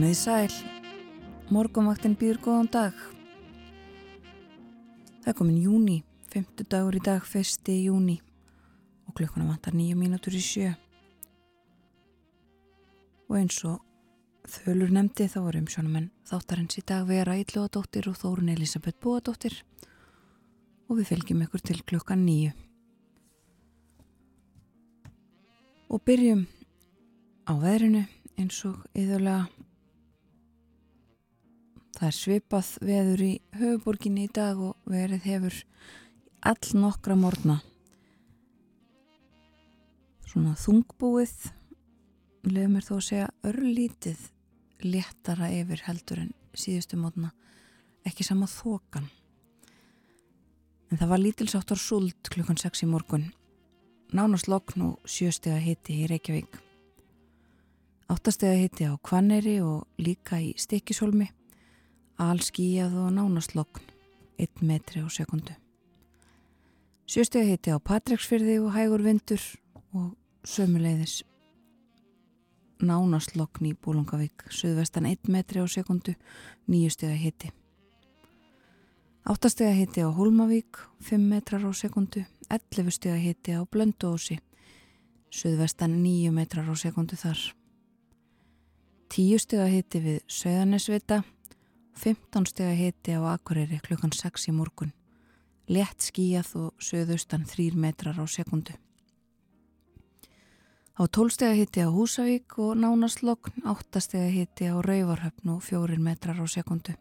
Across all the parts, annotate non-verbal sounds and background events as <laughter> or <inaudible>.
Komið í sæl, morgunvaktin býður góðan dag. Það er komin júni, 5. dagur í dag, 1. júni og klukkuna vantar nýju mínútur í sjö. Og eins og þölur nefndi þá var umsjónumenn þáttarins í dag vera Íllóðadóttir og Þórun Elisabeth Bóadóttir og við fylgjum ykkur til klukkan nýju. Og byrjum á veðrinu eins og yðurlega Það er svipað veður í höfuborginni í dag og verið hefur all nokkra morgna. Svona þungbúið, lefum mér þó að segja örlítið léttara yfir heldur en síðustu morgna, ekki sama þokan. En það var lítilsáttar suld klukkan 6 í morgun, nánast lokn og sjöstega hitti í Reykjavík. Áttastega hitti á Kvanneri og líka í Stikisholmi Allskíjað og nánaslokn, 1 metri á sekundu. Sjöstega hitti á Patræksfyrði og hægur vindur og sömuleiðis nánaslokn í Bólungavík, söðvestan 1 metri á sekundu, 9 stega hitti. Áttastega hitti á Hólmavík, 5 metrar á sekundu, 11 stega hitti á Blönduósi, söðvestan 9 metrar á sekundu þar. 10 stega hitti við Söðanesvita, 15 steg að hiti á Akureyri klukkan 6 í morgun. Lett skíjað og söðaustan 3 metrar á sekundu. Á 12 steg að hiti á Húsavík og Nánaslokn, 8 steg að hiti á Rauvarhöfn og 4 metrar á sekundu.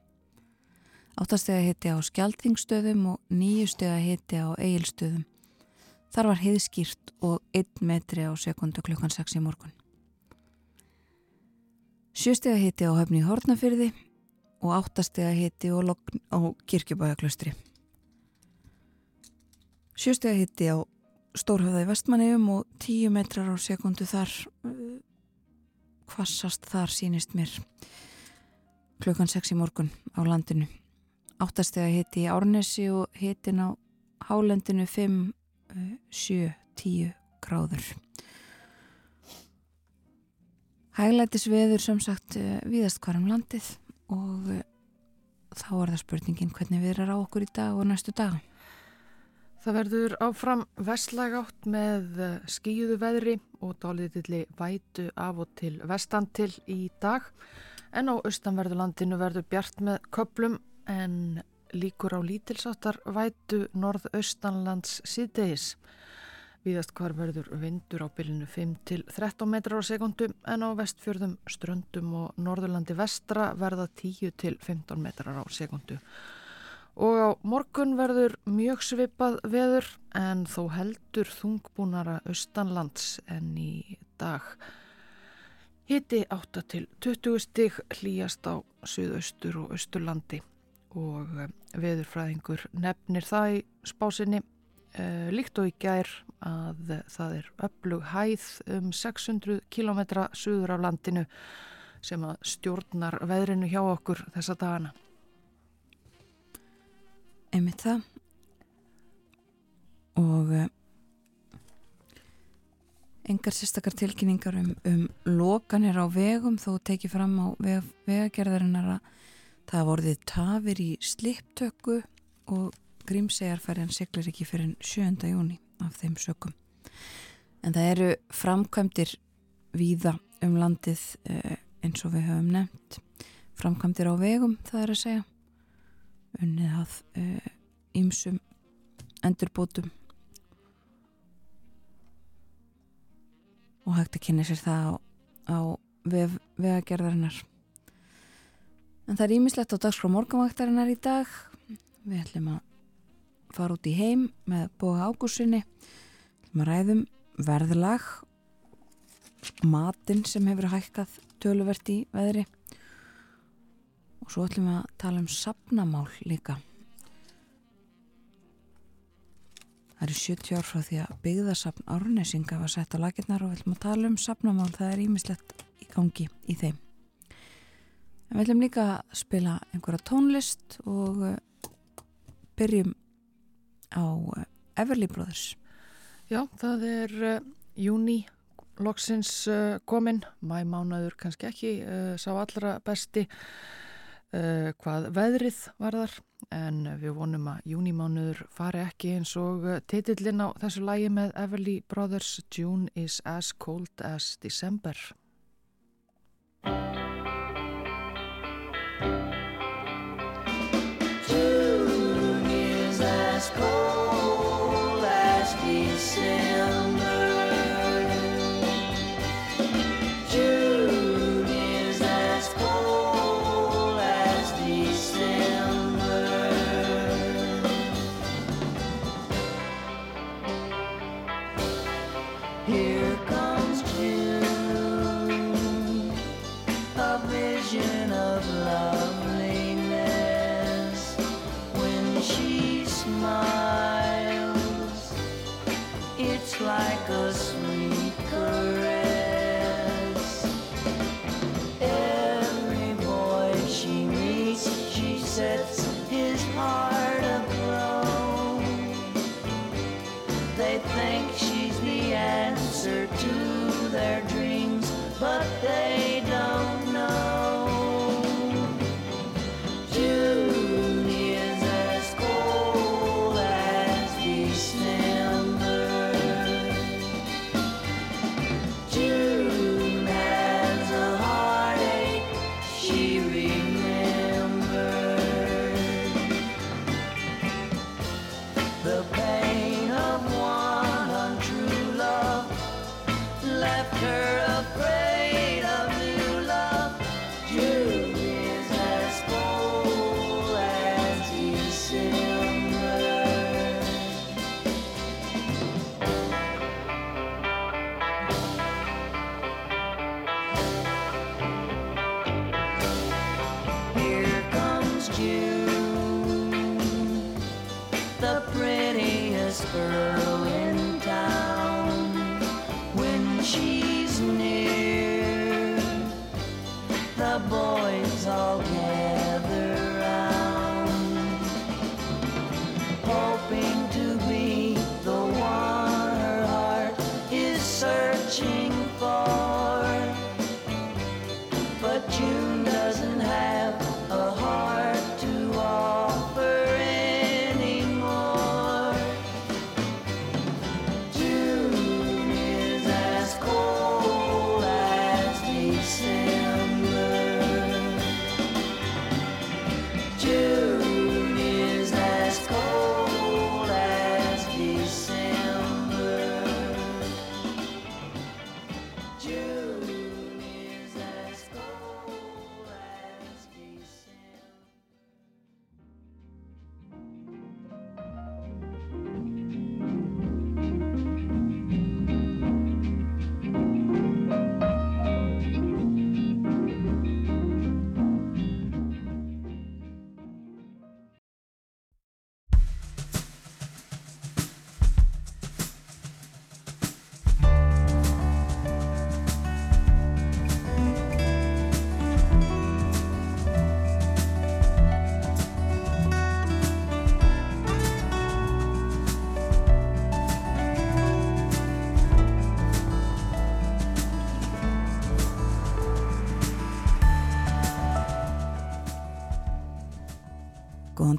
8 steg að hiti á Skjaldvingstöðum og 9 steg að hiti á Egilstöðum. Þar var heiðskýrt og 1 metri á sekundu klukkan 6 í morgun. 7 steg að hiti á höfni Hortnafyrði og áttastega hitti og lokn á kirkjubæjaklaustri. Sjöstega hitti á Stórhauða í vestmanniðum og tíu metrar á sekundu þar kvassast þar sínist mér klukkan 6 í morgun á landinu. Áttastega hitti í Árnesi og hittin á Hálendinu 5, 7, 10 gráður. Hæglætis veður sem sagt viðast hvarum landið og eh, þá er það spurningin hvernig við erum á okkur í dag og næstu dag. Það verður áfram vestlægátt með eh, skíuðu veðri og dálitilli vætu af og til vestan til í dag en á austanverðulandinu verður bjart með köplum en líkur á lítilsáttar vætu norðaustanlands síðdeis. Víðast hvar verður vindur á bylinu 5 til 13 metrar á sekundu en á vestfjörðum, ströndum og norðurlandi vestra verða 10 til 15 metrar á sekundu. Og á morgun verður mjög svipað veður en þó heldur þungbúnara austanlands en í dag. Hitti 8 til 20 stig hlýjast á suðaustur og austurlandi og eh, veðurfræðingur nefnir það í spásinni uh, líkt og í gær að það er öflug hæð um 600 km suður af landinu sem að stjórnar veðrinu hjá okkur þessa dagana. Einmitt það og uh, engar sérstakar tilkynningar um, um lokanir á vegum þó tekið fram á veg, vegagerðarinnar að það vorðið tafir í sliptökku og grímsegarferðin siglir ekki fyrir 7. júni af þeim sökum. En það eru framkvæmdir víða um landið eh, eins og við höfum nefnt. Framkvæmdir á vegum, það er að segja. unnið að ýmsum uh, endurbótum og hægt að kynna sér það á, á vef, vegagerðarinnar en það er ímislegt á dagskrá morgunvaktarinnar í dag við ætlum að fara út í heim með bóða ágúsinni að ræðum verðlag matinn sem hefur hækkað töluvert í veðri. Og svo ætlum við að tala um sapnamál líka. Það eru 70 ár frá því að byggðasapn Árnesinga var sett á lakirnar og við ætlum að tala um sapnamál, það er ímislegt í gangi í þeim. En við ætlum líka að spila einhverja tónlist og uh, byrjum á uh, Everly Brothers. Já, það er uh, júni loksins uh, komin, mæmánaður kannski ekki, uh, sá allra besti hvað veðrið var þar en við vonum að júnimánuður fari ekki eins og titillin á þessu lægi með Everly Brothers. June is as cold as December. June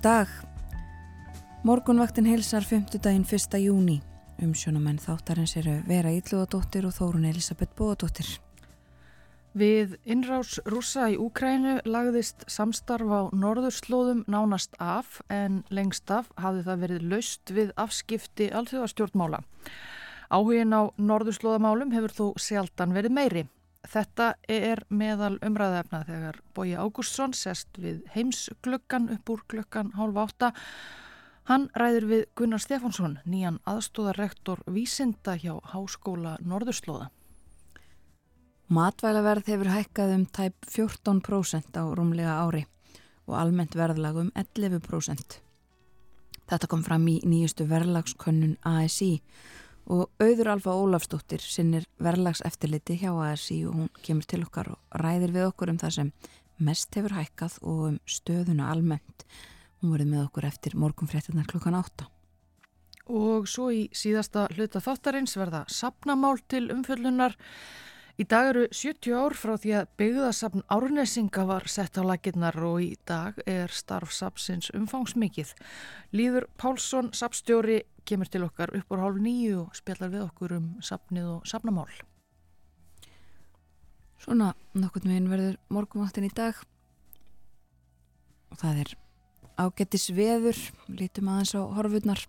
Góðan dag. Morgunvaktin hilsar 5. daginn 1. júni. Umsjónamenn þáttarins eru Vera Ílluðadóttir og Þórun Elisabeth Bóadóttir. Við innrás rúsa í Úkrænu lagðist samstarf á norðurslóðum nánast af en lengst af hafði það verið laust við afskipti alþjóðastjórnmála. Áhugin á norðurslóðamálum hefur þó sjaldan verið meiri. Þetta er meðal umræðefna þegar Bóji Ágústsson sest við heimsglöggan upp úr glöggan hálfa átta. Hann ræðir við Gunnar Stefánsson, nýjan aðstóðarrektor vísinda hjá Háskóla Norðurslóða. Matvælaverð hefur hækkað um tæp 14% á rúmlega ári og almennt verðlag um 11%. Þetta kom fram í nýjustu verðlagskönnun ASI og auður Alfa Ólafsdóttir sinnir verðlagseftirliti hjá ASI og hún kemur til okkar og ræðir við okkur um það sem mest hefur hækkað og um stöðuna almennt. Hún verið með okkur eftir morgunfréttinar klukkan 8. Og svo í síðasta hluta þáttarins verða sapnamál til umfjöllunar Í dag eru 70 ár frá því að byggðasafn Árnesinga var sett á laginnar og í dag er starfsapsins umfangsmikið. Líður Pálsson, sapstjóri, kemur til okkar upp úr hálf nýju og spjallar við okkur um sapnið og sapnamál. Svona nokkurn veginn verður morgumáttin í dag og það er ágetis veður, lítum aðeins á horfurnar,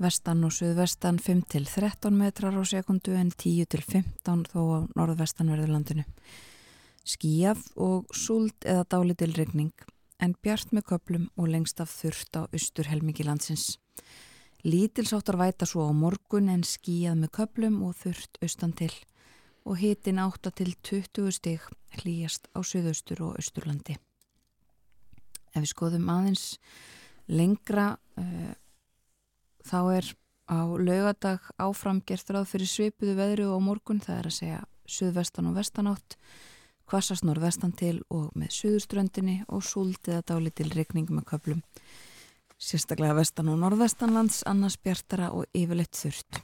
vestan og suðvestan 5-13 metrar á sekundu en 10-15 þó á norðvestanverðurlandinu. Skíjað og súld eða dálitil regning en bjart með köplum og lengst af þurft á austur helmingi landsins. Lítilsáttar væta svo á morgun en skíjað með köplum og þurft austan til og hitin átta til 20 stig hlýjast á suðaustur og austurlandi. Ef við skoðum aðeins lengra uh, þá er á laugadag áfram gert ráð fyrir svipuðu veðru og morgun, það er að segja suðvestan og vestanátt, kvassast norðvestan til og með suðuströndinni og súldið að dáli til regning með köplum. Sérstaklega vestan og norðvestanlands, annars bjartara og yfirleitt þurft.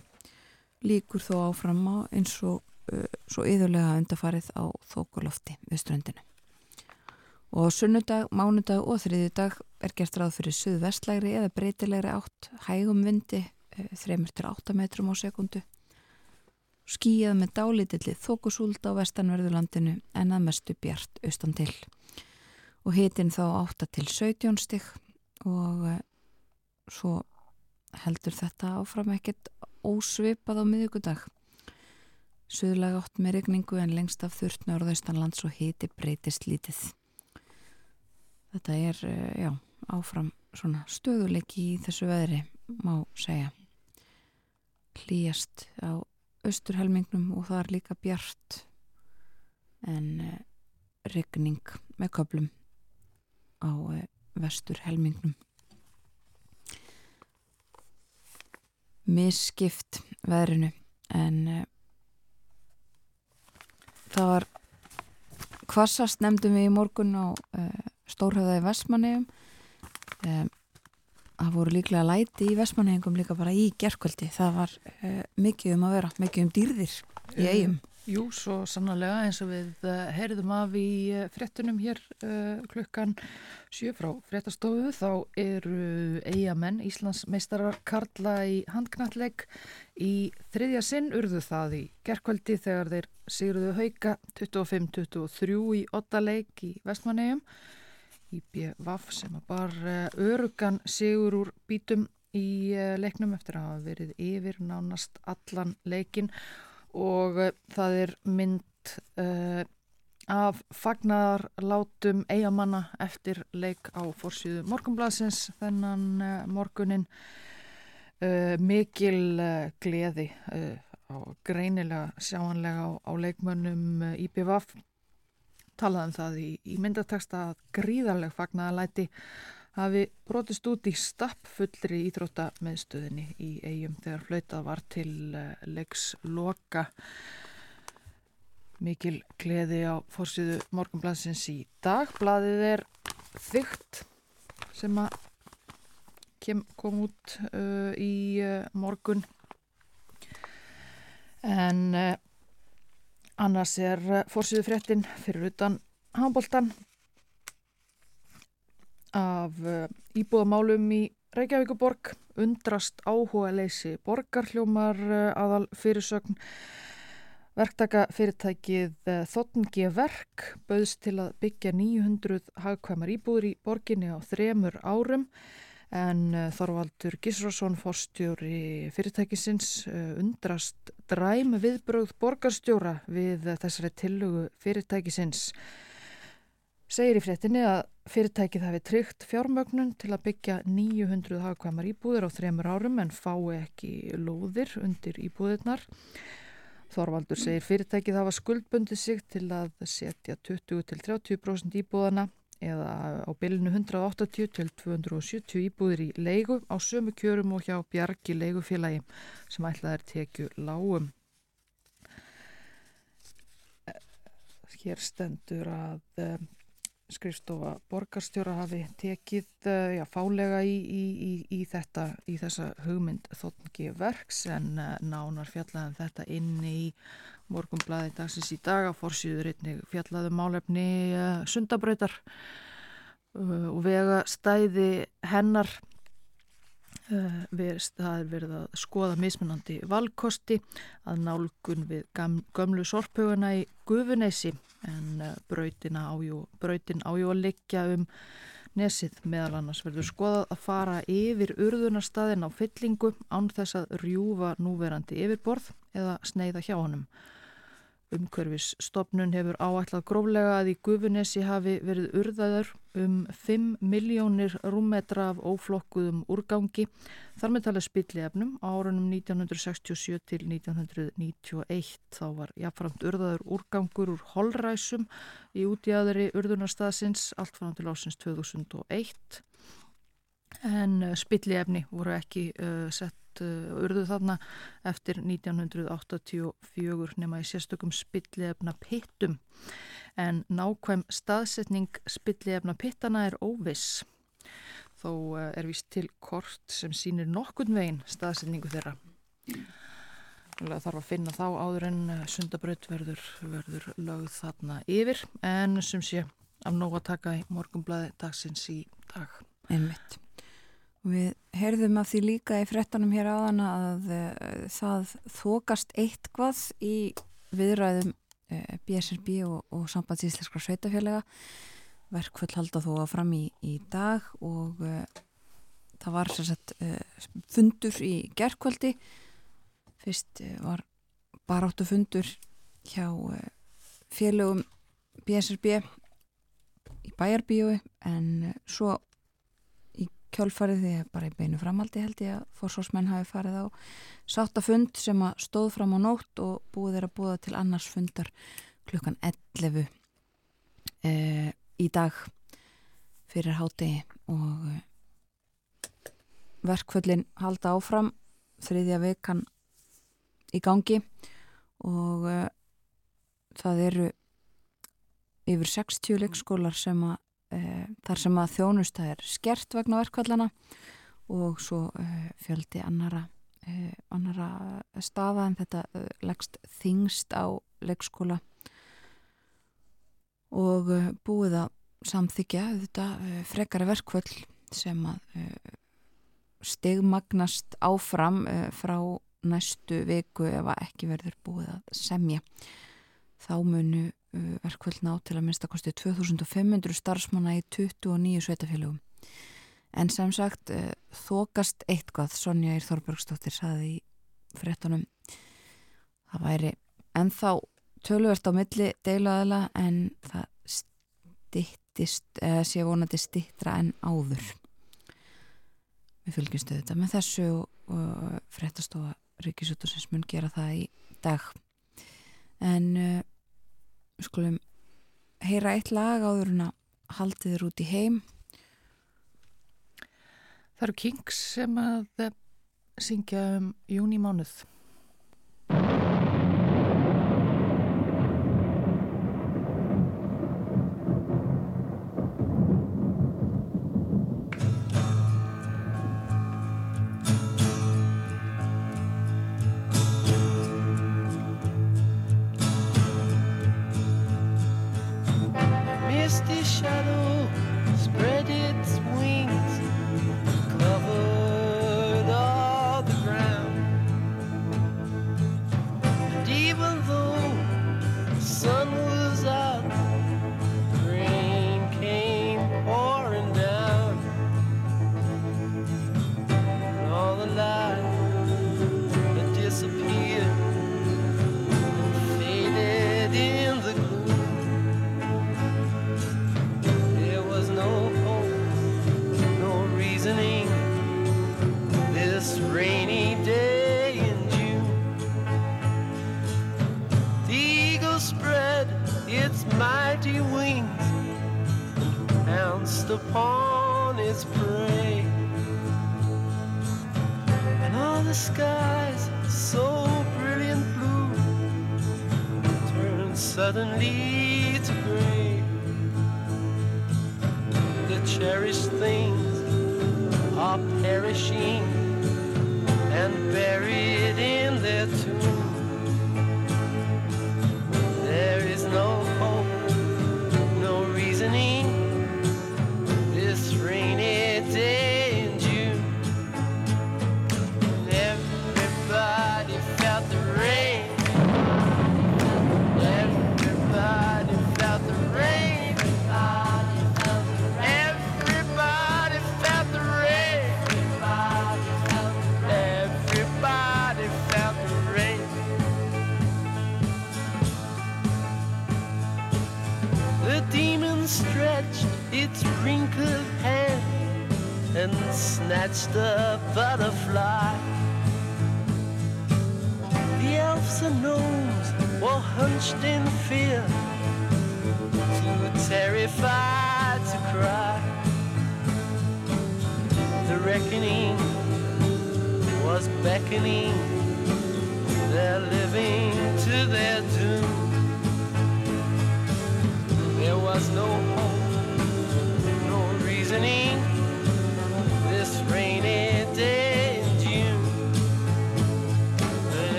Líkur þó áfram á eins og uh, svo yðurlega undafarið á þókulofti við ströndinu og sunnudag, mánudag og þriðjudag er gert ráð fyrir suðvestlægri eða breytilegri átt, hægum vindi 3-8 eh, metrum á sekundu skíjað með dálítilli þókusúld á vestanverðurlandinu en að mestu bjart austan til. Og hitin þá 8 til 17 stygg og uh, svo heldur þetta áfram ekkert ósvipað á miðugudag Suðlag átt með regningu en lengst af þurft norðaustanlands og hiti breytist lítið þetta er, eh, já, áfram svona stöðuleiki í þessu veðri má segja. Hlýjast á austurhelmingnum og það er líka bjart en uh, regning með köplum á uh, vesturhelmingnum. Misskipt veðrinu en uh, það var kvassast nefndum við í morgun á stórhauða í Vestmannegjum um, það voru líklega læti í Vestmannegjum líka bara í gerkvöldi það var uh, mikið um að vera mikið um dýrðir í eigum Jú, svo sannlega eins og við uh, heyrðum af í uh, frettunum hér klukkan 7 frá frettastofu þá eru eigamenn Íslands meistarar Karla í handknalleg í þriðja sinn urðu það í gerkvöldi þegar þeir sigruðu hauka 25-23 í 8 leik í Vestmannegjum IBVF sem bar eh, örugan sigur úr bítum í eh, leiknum eftir að hafa verið yfir nánast allan leikin og eh, það er mynd uh, af fagnarlátum eigamanna eftir leik á fórsýðu morgunblasins þennan uh, morgunin uh, mikil gleði og greinilega sjáanlega á, á leikmönnum IBVF talaðum það í, í myndataksta að gríðarleg fagnaðalæti hafi brotist út í stappfullri íþrótta meðstöðinni í eigum þegar flautað var til uh, leiksloka. Mikil gleði á fórsýðu morgunblansins í dag. Blaðið er þygt sem að kem, kom út uh, í uh, morgun. En Annars er eh, fórsýðu fréttin fyrir utan handbóltan af eh, íbúðamálum í Reykjavíkuborg, undrast áhuga leysi borgarhljómar eh, aðal fyrirsögn. Verktaka fyrirtækið Þottengi Verk bauðst til að byggja 900 hagkvæmar íbúður í borginni á þremur árum en eh, Þorvaldur Gísrason forstjóri fyrirtækisins eh, undrast dræm viðbröð borgarstjóra við þessari tillugu fyrirtækisins. Segir í fréttinni að fyrirtækið hafi tryggt fjármögnun til að byggja 900 hagkvæmar íbúður á þremur árum en fái ekki lóðir undir íbúðirnar. Þorvaldur segir fyrirtækið hafa skuldbundið sig til að setja 20-30% íbúðana eða á bylunu 180 til 270 íbúðir í leigu á sömu kjörum og hjá Bjarki leigufélagi sem ætlað er tekju lágum. Hér stendur að um, skrifstofa borgarstjóra hafi tekið uh, já, fálega í, í, í, þetta í þessa hugmynd þóttungi verks en uh, nánar fjallaðum þetta inn í morgumblaði dagsins í dag. Á forsýður einnig fjallaðum málefni uh, sundabröytar og vega stæði hennar Verist, það er verið að skoða mismunandi valkosti að nálgun við gömlu sorphuguna í Gufuneysi en eh, brautin ájú að liggja um nesið meðal annars verður skoðað að fara yfir urðunarstaðin á fyllingu án þess að rjúfa núverandi yfirborð eða sneiða hjá honum. Umhverfisstopnun hefur áætlað gróflega að í Gufunesi hafi verið urðaður um 5 miljónir rúmmetra af óflokkuðum úrgangi þar með tala spilliefnum á árunum 1967 til 1991. Þá var jáfnframt urðaður úrgangur úr holræsum í útjæðari urðunarstaðsins allt frá til ásins 2001 en spilliefni voru ekki uh, sett uh, urðu þarna eftir 1984 nema í sérstökum spillefna pittum en nákvæm staðsetning spillefna pittana er óviss þó uh, er vist til kort sem sínir nokkun veginn staðsetningu þeirra þarf að finna þá áður en sundabraut verður, verður lögð þarna yfir en sem sé af nóg að taka í morgumblaði dagsins í dag. Einmitt. Við heyrðum af því líka í frettanum hér áðan að uh, það þokast eitthvað í viðræðum uh, eh, BSRB og, og sambandsíslenskra sveitafélaga. Verkvöld halda þó að fram í, í dag og uh, það var sagt, fundur í gerðkvöldi. Fyrst var baráttu fundur hjá félögum BSRB í bæjarbíu en svo kjálfarið því að bara í beinu framaldi held ég að fórsvarsmenn hafi farið á sáttafund sem að stóð fram á nótt og búið þeirra búða til annars fundar klukkan 11 e, í dag fyrir hátegi og e, verkföllin halda áfram þriðja vekan í gangi og e, það eru yfir 60 leikskólar sem að þar sem að þjónusta er skert vegna verkvallana og svo uh, fjöldi annara, uh, annara staða en þetta leggst þingst á leikskóla. Og búið að samþykja þetta frekara verkvall sem að stegmagnast áfram frá næstu viku ef að ekki verður búið að semja þá munu Uh, verkvöld ná til að minnstakosti 2500 starfsmanna í 29 sveitafélagum. En sem sagt, uh, þokast eitthvað, Sonja Ír Þorbergsdóttir saði í frettunum, það væri ennþá töluvert á milli deilaðala en það stittist, eða sé vonandi stittra en áður. Við fylgjumstu þetta með þessu og, og frettastofa Ríkisútursins mun gera það í dag. En uh, skulum heyra eitt lag áður en að haldið þér út í heim. Það eru Kings sem að syngja um júni mánuð misty shadow suddenly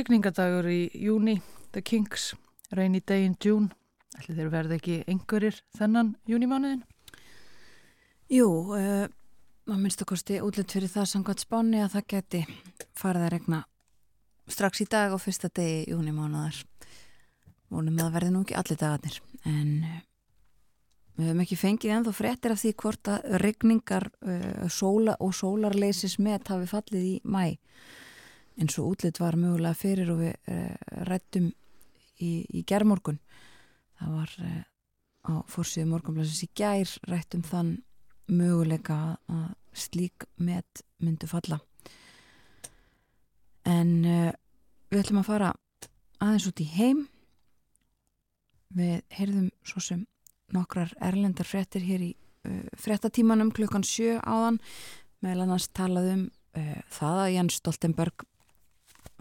Rigningadagur í júni, The Kings, Rainy Day in June. Ætli þeir verði ekki einhverjir þennan júnimánuðin? Jú, uh, maður minnst að kosti útlut fyrir það samkvæmt spáni að það geti farið að regna strax í dag og fyrsta degi júnimánuðar. Vonum að verði nú ekki allir dagarnir, en uh, við höfum ekki fengið ennþá fréttir af því hvort að regningar uh, sóla og sólarleisis met hafi fallið í mæ eins og útlit var mögulega fyrir og við uh, rættum í, í gerðmorgun. Það var uh, á fórsíðu morgunblæsins í gær rættum þann möguleika að slík met myndu falla. En uh, við ætlum að fara aðeins út í heim. Við heyrðum svo sem nokkrar erlendar fréttir hér í uh, fréttatímanum klukkan sjö áðan meðal annars talaðum uh, það að Jens Stoltenberg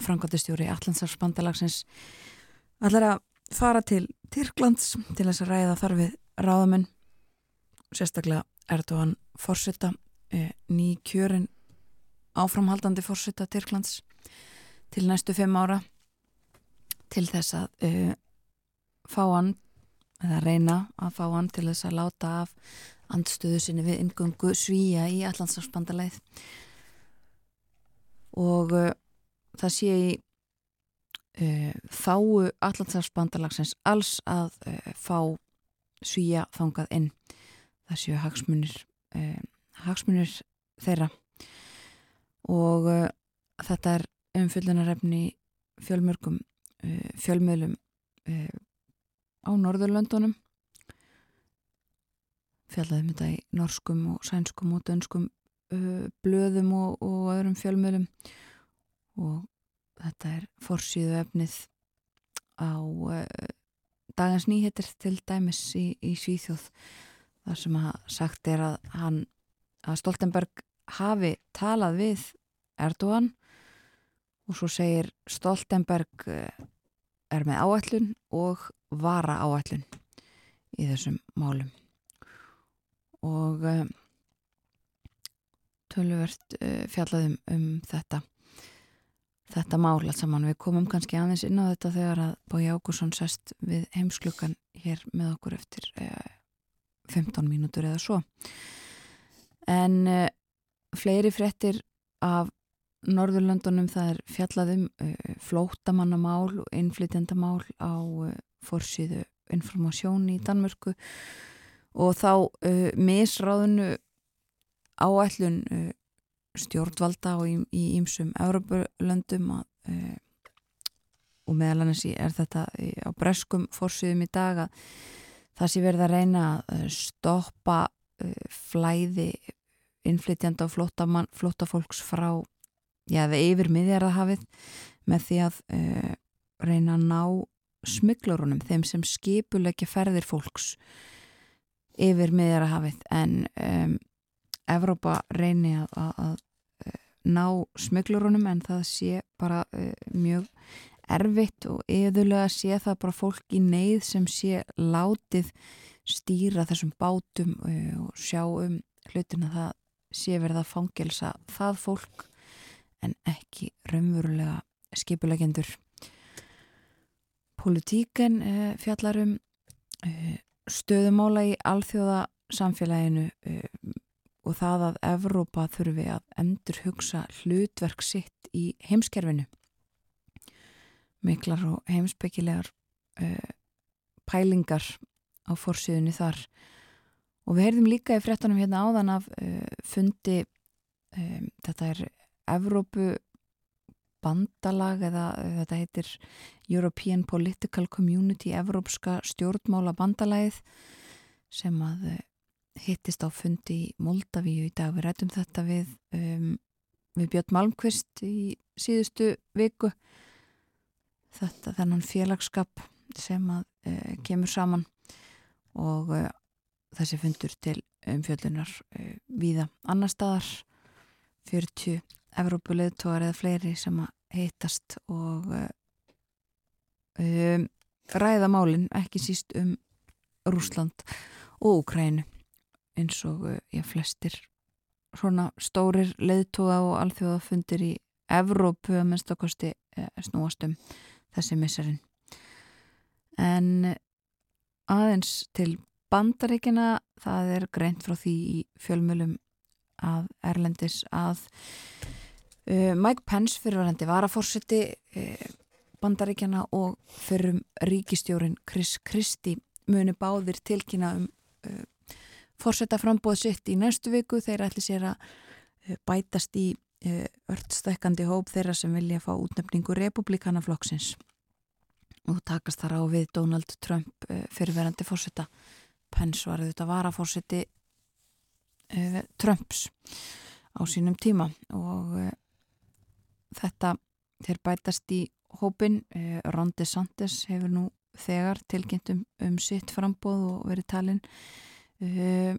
frangotistjóri Allandsafsbandalagsins allar að fara til Tyrklands til þess að ræða þar við ráðamenn sérstaklega Erdogan fórsetta eh, ný kjörin áframhaldandi fórsetta Tyrklands til næstu fimm ára til þess að eh, fá hann eða reyna að fá hann til þess að láta af andstöðu sinni við ingungu svíja í Allandsafsbandalæð og uh, það sé í uh, þáu Allandsafsbandalagsins alls að uh, fá svíja þangað inn. Það séu hagsmunir uh, hagsmunir þeirra. Og þetta er umfyllunarefni fjölmörgum fjölmiðlum uh, á Norðurlöndunum. Fjallaðum þetta í norskum og sænskum og dönskum blöðum og, og öðrum fjölmiðlum. og þetta er forsýðu efnið á uh, dagans nýhetir til dæmis í, í Svíþjóð þar sem sagt er að hann að Stoltenberg hafi talað við Erdogan. Og svo segir Stoltenberg uh, er með áætlun og vara áætlun í þessum málum. Og töluvert uh, fjallaðum um þetta þetta mál allt saman. Við komum kannski aðeins inn á þetta þegar að Bói Ágússon sest við heimsklukkan hér með okkur eftir uh, 15 mínútur eða svo. En uh, fleiri fréttir af Norðurlöndunum það er fjallaðum uh, flótamannamál og innflytjandamál á forsýðu informasjón í Danmörku og þá misráðinu áætlun uh, stjórnvalda og í, ýmsum Európulöndum að uh, og meðal annars er þetta á breskum fórsýðum í dag að það sé verið að reyna að uh, stoppa uh, flæði innflytjanda og flóttamann, flóttafólks frá já, eða yfir miðjarðahafið með því að uh, reyna að ná smyglurunum, þeim sem skipulegja ferðir fólks yfir miðjarðahafið en um, Evrópa reyni að, að, ná smyglurunum en það sé bara uh, mjög erfitt og yðurlega sé það bara fólk í neyð sem sé látið stýra þessum bátum uh, og sjá um hlutina það sé verið að fangelsa það fólk en ekki raunverulega skipulegendur. Politíken uh, fjallar um uh, stöðumála í alþjóða samfélaginu og það að Evrópa þurfi að endur hugsa hlutverk sitt í heimskerfinu. Miklar og heimspekilegar uh, pælingar á forsýðunni þar og við heyrðum líka í fréttanum hérna áðan af uh, fundi um, þetta er Evrópu bandalag eða þetta heitir European Political Community Evrópska stjórnmála bandalagið sem að hittist á fundi í Moldavíu í dag. Við rættum þetta við, um, við Björn Malmqvist í síðustu viku. Þetta þennan félagskap sem að uh, kemur saman og uh, þessi fundur til umfjöldunar uh, víða annar staðar. 40 Evrópuleðtógar eða fleiri sem að hittast og um, ræða málin ekki síst um Rúsland og Ukrænu eins og ég flestir svona stórir leðtóga og alþjóðafundir í Evrópu að minnstakosti uh, snúast um þessi misserinn en aðeins til bandaríkina það er greint frá því í fjölmjölum að Erlendis að uh, Mike Pence fyrirvarandi varafórseti uh, bandaríkjana og fyrrum ríkistjórin Chris Christie muni báðir tilkynna um uh, fórseta frambóð sitt í næstu viku. Þeir ætli sér að uh, bætast í uh, örtstækkandi hóp þeirra sem vilja fá útnefningu republikanaflokksins og takast þar á við Donald Trump uh, fyrirverandi fórseta Pence var þetta varafórseti Trumps á sínum tíma og þetta þeir bætast í hópin uh, Ron DeSantis hefur nú þegar tilkynnt um, um sitt frambóð og verið talin uh,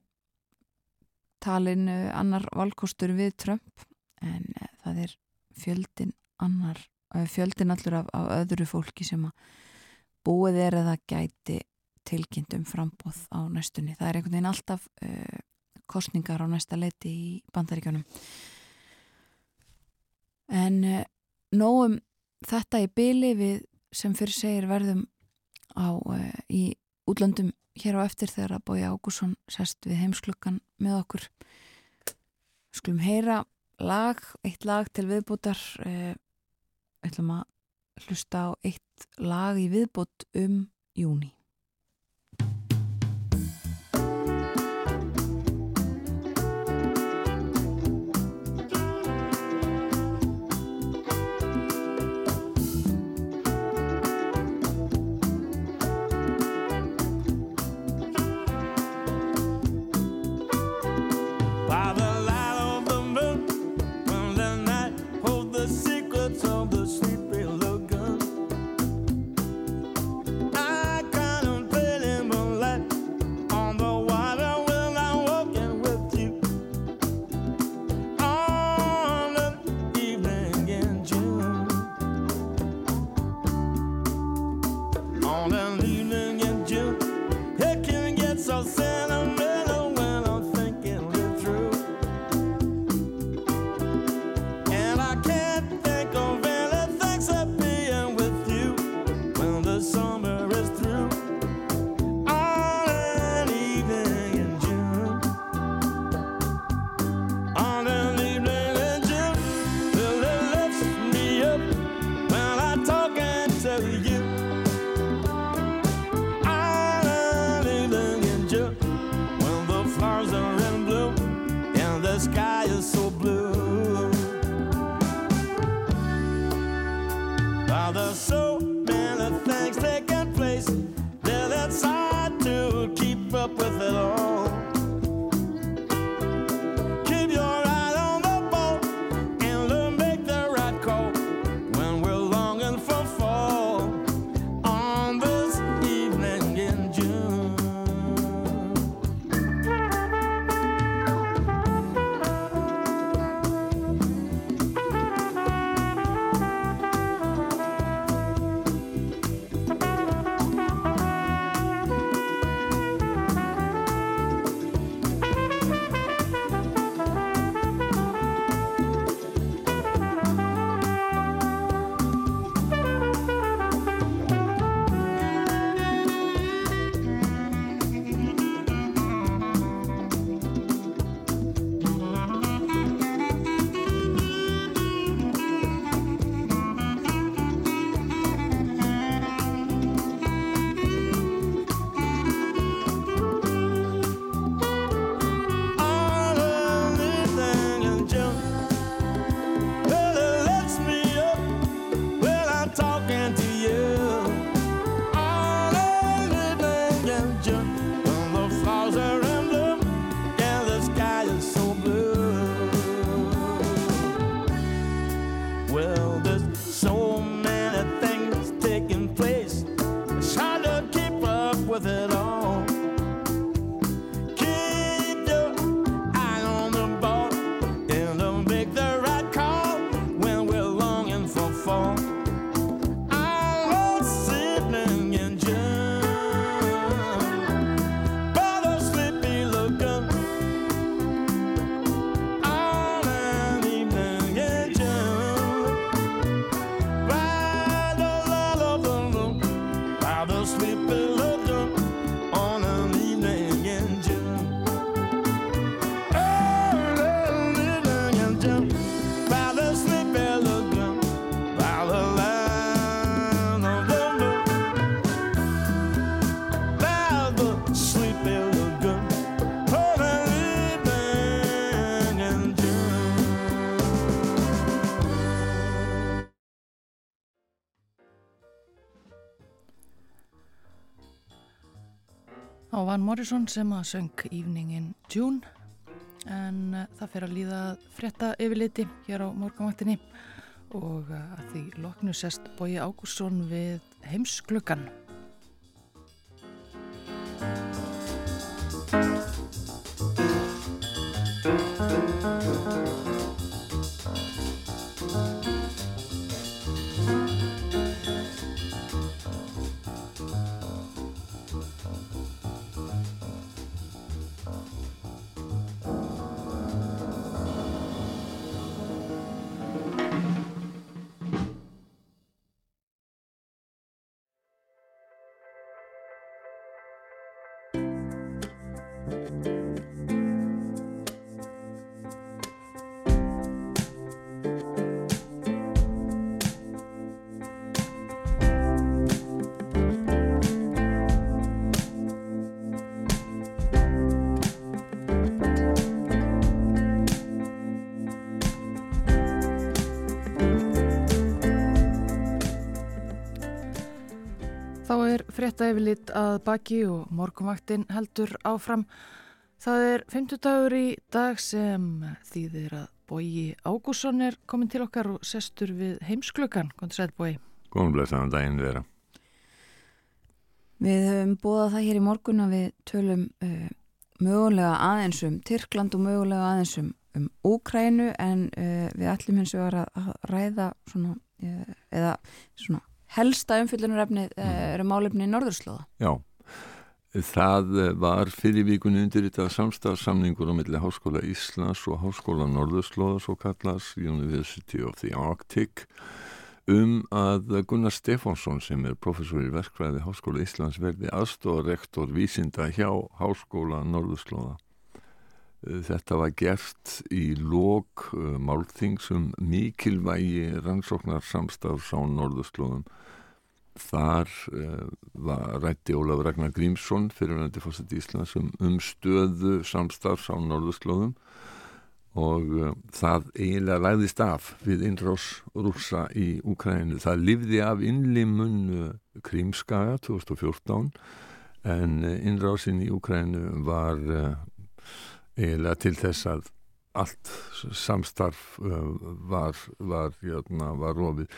talin uh, annar valkostur við Trump en uh, það er fjöldin annar uh, fjöldin allur af, af öðru fólki sem að búið er eða gæti tilkynnt um frambóð á næstunni. Það er einhvern veginn alltaf kostningar á næsta leiti í bandaríkjónum. En nógum þetta í byli við sem fyrir segir verðum á, í útlöndum hér á eftir þegar að Bói Ágússon sest við heimsklukkan með okkur. Skulum heyra lag, eitt lag til viðbútar. Uh, ætlum að hlusta á eitt lag í viðbútt um júni. Á Van Morrison sem að söng Evening in June en uh, það fer að líða frétta yfirliti hér á morgunvaktinni og uh, að því loknu sest Bói Ágússon við heimsklukkan. Frétta yfirlit að baki og morgunvaktin heldur áfram. Það er 50 dagur í dag sem þýðir að Bói Ágússon er komin til okkar og sestur við heimsklukkan. Góðan sæl Bói. Góðan blessaðan daginn vera. Við höfum búið það hér í morgun að við tölum uh, mögulega aðeins um Tyrkland og mögulega aðeins um, um Úkrænu en uh, við ætlum hins vegar að, að ræða svona, uh, eða svona helsta umfyllunarefnið uh, eru málefni í Norðurslóða. Já, það var fyrir vikunni undir þetta samstafsamningur á milli Háskóla Íslands og Háskóla Norðurslóða svo kallas University of the Arctic um að Gunnar Stefánsson sem er professor í verkfræði Háskóla Íslands verði aðstofarektor vísinda hjá Háskóla Norðurslóða. Þetta var gert í lók málþingsum mikilvægi rannsóknar samstafs á Norðurslóðum. Þar uh, var rætti Ólaf Ragnar Grímsson fyrir nætti fórsett Íslands um, um stöðu samstafs á Norðurslóðum og uh, það eiginlega læðist af við innrás rúsa í Úkrænu. Það livði af innlimun Krímskaga 2014 en uh, innrásin í Úkrænu var eiginlega til þess að allt samstarf uh, var, var, jötna, var rofið.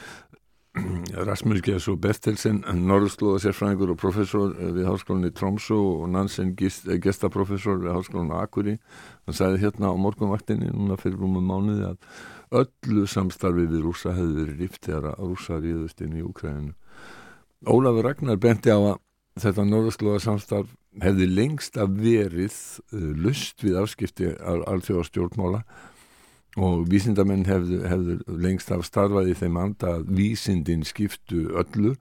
Rasmus Gjessu Bertelsen, norðslóða sérfræðingur og professor uh, við háskólinni Tromsø og Nansen uh, gestaprofessor við háskólinni Akuri hann sagði hérna á morgunvaktinni núna fyrir rúmum mánuði að öllu samstarfi við rúsa hefði verið rift þegar að rúsa ríðust inn í Úkræðinu Ólafur Ragnar benti á að þetta norðslóða samstarf hefði lengst að verið uh, lust við afskipti al alþjóða stjórnmála og vísindamenn hefðu, hefðu lengst af starfað í þeim anda að vísindin skiptu öllu.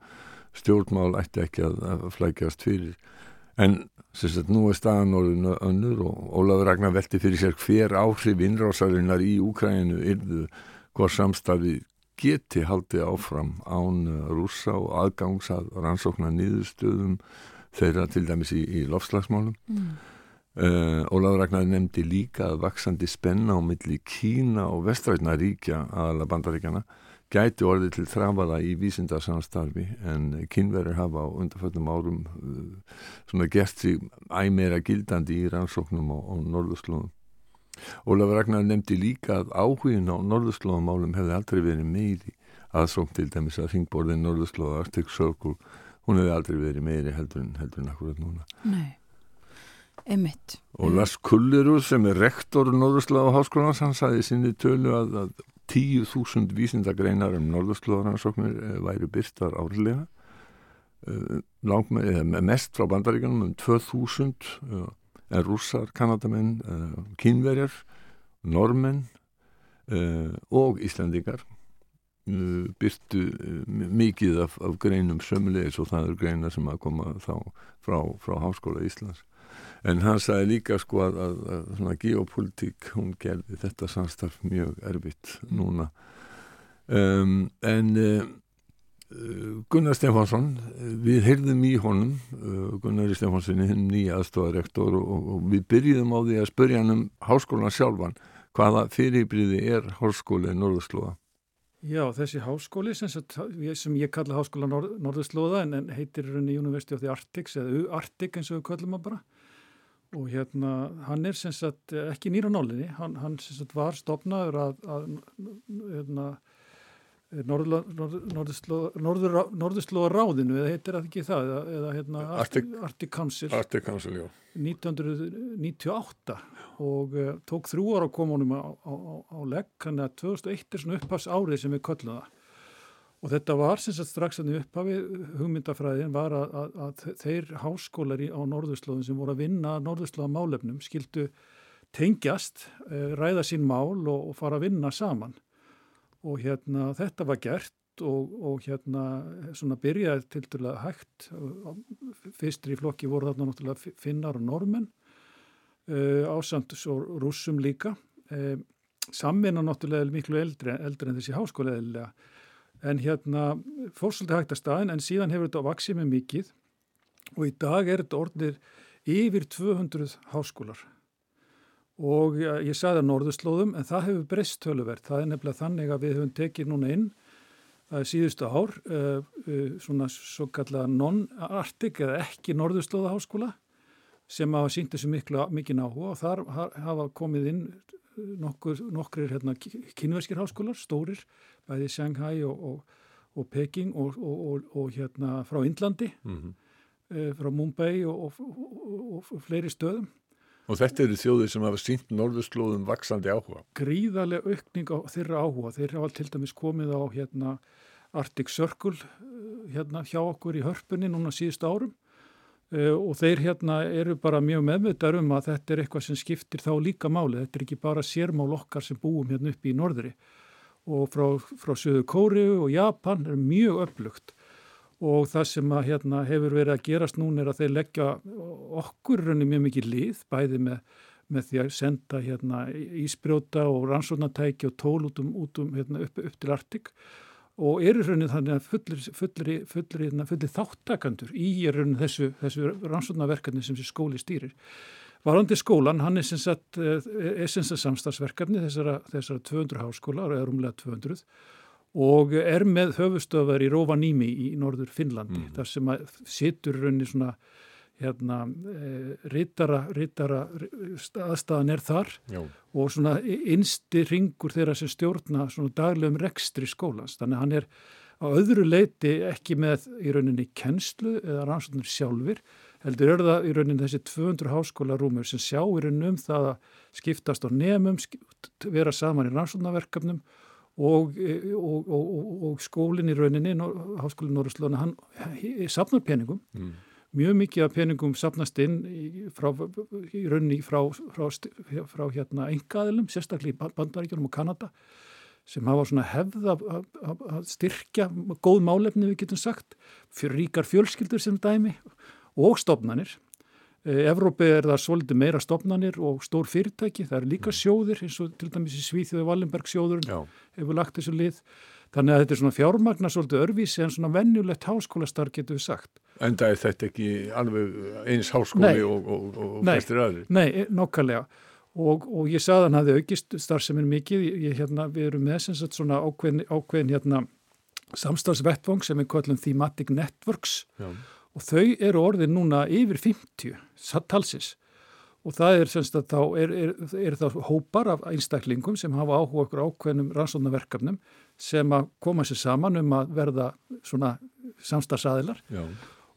Stjórnmál ætti ekki að, flækjast fyrir. En sagt, nú er staðan orðinu önnur og Ólafur Ragnar velti fyrir sér hver áhrif innrásarinnar í Úkræninu yrðu hvort samstarfi geti haldið áfram án rúsa og aðgangs að rannsóknar nýðustöðum þeirra til dæmis í, í lofslagsmálum Mm. Uh, Ólafur Ragnar nefndi líka að vaksandi spenna á milli Kína og vestrætna ríkja aðala bandaríkjana gæti orðið til þrafaða í vísindarsamstarfi en kynverður hafa á undarföllum árum uh, svona gert sig æmeira gildandi í rannsóknum á, á norðurslóðum. Ólafur Ragnar nefndi líka að áhugin á norðurslóðumálum hefði aldrei verið meiri aðsókn til dæmis að ringborðin norðurslóða Arctic Circle, hún hefði aldrei verið meiri heldur en heldur en akkurat núna. Nei, emitt. Og Lars Kullerud sem er rektor Norðurslóða háskólans, hann sagði sinni tölu að, að 10.000 vísindagreinar um Norðurslóðaransóknir eh, væri byrtar árlega uh, langme, eða mest frá bandaríkanum um 2.000 uh, en rússar, kanadamenn, kínverjar, normenn og íslendingar byrtu mikið af, af greinum sömulegis og það eru greinar sem að koma þá frá, frá Háskóla Íslands en hann sagði líka sko að, að, að svona geopolítík hún gerði þetta samstarf mjög erfitt núna. Um, en uh, Gunnar Stefansson við heyrðum í honum uh, Gunnar Stefanssoni, hinn nýja aðstofarektor og, og við byrjuðum á því að spurja hann um háskólan sjálfan. Hvaða fyrirbriði er háskóli Norðurslóða? Já, þessi háskóli sem, sem ég kalla háskóla Norð, Norðurslóða en, en heitir henni University of the Arctics eða Arctic eins og við kallum að bara og hérna hann er sem sagt ekki nýra nálinni, hann, hann sem sagt var stopnaður að, að hérna Norðurslóða ráðinu eða heitir það ekki það eða, eða hérna Arctic, Arctic Council. Arctic Council, já. 1998 og uh, tók þrjú ára að koma honum á, á, á legg, þannig að 2001 er svona upphafs árið sem við köllum það og þetta var sem sagt strax að upphafi hugmyndafræðin var að, að, að þeir háskólari á norðurslóðin sem voru að vinna norðurslóða málefnum skildu tengjast, uh, ræða sín mál og, og fara að vinna saman. Og hérna þetta var gert og, og hérna svona byrjaði til dæla hægt fyrstir í flokki voru þarna náttúrulega finnar og normenn uh, ásamt svo rússum líka. Uh, samvinna náttúrulega miklu eldri, eldri en þessi háskóla eðlilega en hérna fór svolítið hægt að staðin en síðan hefur þetta vaksið með mikið og í dag er þetta orðnir yfir 200 háskólar og ég, sagði að norðurslóðum en það hefur breyst töluvert. Það er nefnilega þannig að við höfum tekið núna inn að síðustu ár uh, uh, svona svo kallega non-artik eða ekki norðurslóðaháskóla sem hafa sínt þessu mikið áhuga og þar hafa komið inn nokkur, nokkrir hérna, kynverskir háskólar, stórir, bæði Shanghai og, og, og Peking og, og hérna frá Indlandi, mm -hmm. uh, frá Mumbai og fleiri stöðum. Og þetta eru þjóðir sem hafa sínt norðurslóðum vaksandi áhuga. Gríðarlega aukning á þeirra áhuga. Þeir hafa til dæmis komið á hérna, Arctic Circle hérna, hjá okkur í hörpunni núna síðust árum og þeir hérna eru bara mjög meðvitað um að þetta er eitthvað sem skiptir þá líka máli. Þetta er ekki bara sérmál okkar sem búum hérna upp í norðri. Og frá, frá Suðu Kóriu og Japan er mjög upplugt og það sem að, hérna, hefur verið að gerast núna er að þeir leggja okkur raunni mjög mikið lið, bæði með, með því að senda hérna, ísbrjóta og rannsóknartæki og tól út um, út um hérna, upp, upp til Artik og eru raunni þannig að fullir, fullir, fullir, fullir þáttakandur í raunni þessu, þessu rannsóknarverkefni sem skóli stýrir. Varandi skólan, hann er sagt, eh, er sagt samstagsverkefni þessara, þessara 200 háskóla, eða rúmlega 200 og er með höfustöðar í Rovaniemi í norður Finnlandi, þar sem að situr raunni svona hérna e, rittara, aðstæðan er þar Já. og svona innsti ringur þeirra sem stjórna svona daglegum rekstri skólans. Þannig að hann er á öðru leiti ekki með í rauninni kennslu eða rannsóknir sjálfur, heldur er það í rauninni þessi 200 háskólarúmur sem sjá í rauninni um það að skiptast á nefnum, vera saman í rannsóknarverkefnum og, og, og, og skólinn í rauninni, háskólinn Norðurslóna, hann safnar peningum Mm. Mjög mikið af peningum sapnast inn frá, í rauninni frá, frá, frá, hérna engaðilum, sérstaklega í bandaríkjunum og Kanada sem hafa svona hefð að, styrkja góð málefni við getum sagt, fyrir ríkar fjölskyldur sem dæmi og stopnanir. Evrópi er það svolítið meira stopnanir og stór fyrirtæki, það eru líka sjóðir eins og til dæmis í Svíþjóði Wallenberg sjóðurinn Já. hefur lagt þessu lið. Þannig að þetta er svona fjármagna svolítið örvísi en svona venjulegt háskólastar getur við sagt. En það er þetta ekki alveg eins háskóli Nei. og, og, og Nei. flestir aðri. Nei, e- nokkalega. Og, og ég sagði hann hafði aukist starfseminn mikið. Ég, hérna, við erum með sem sagt svona ákveðin, ákveðin hérna, samstarfsvettvang sem við kallum Thematic Networks Já. og þau eru orðin núna yfir 50 sa- talsins og það er semst að þá er, er, er það hópar af einstaklingum sem hafa áhuga okkur ákveðnum rannsóknarverkefnum sem að koma sér saman um að verða svona samstarfsaðilar Já.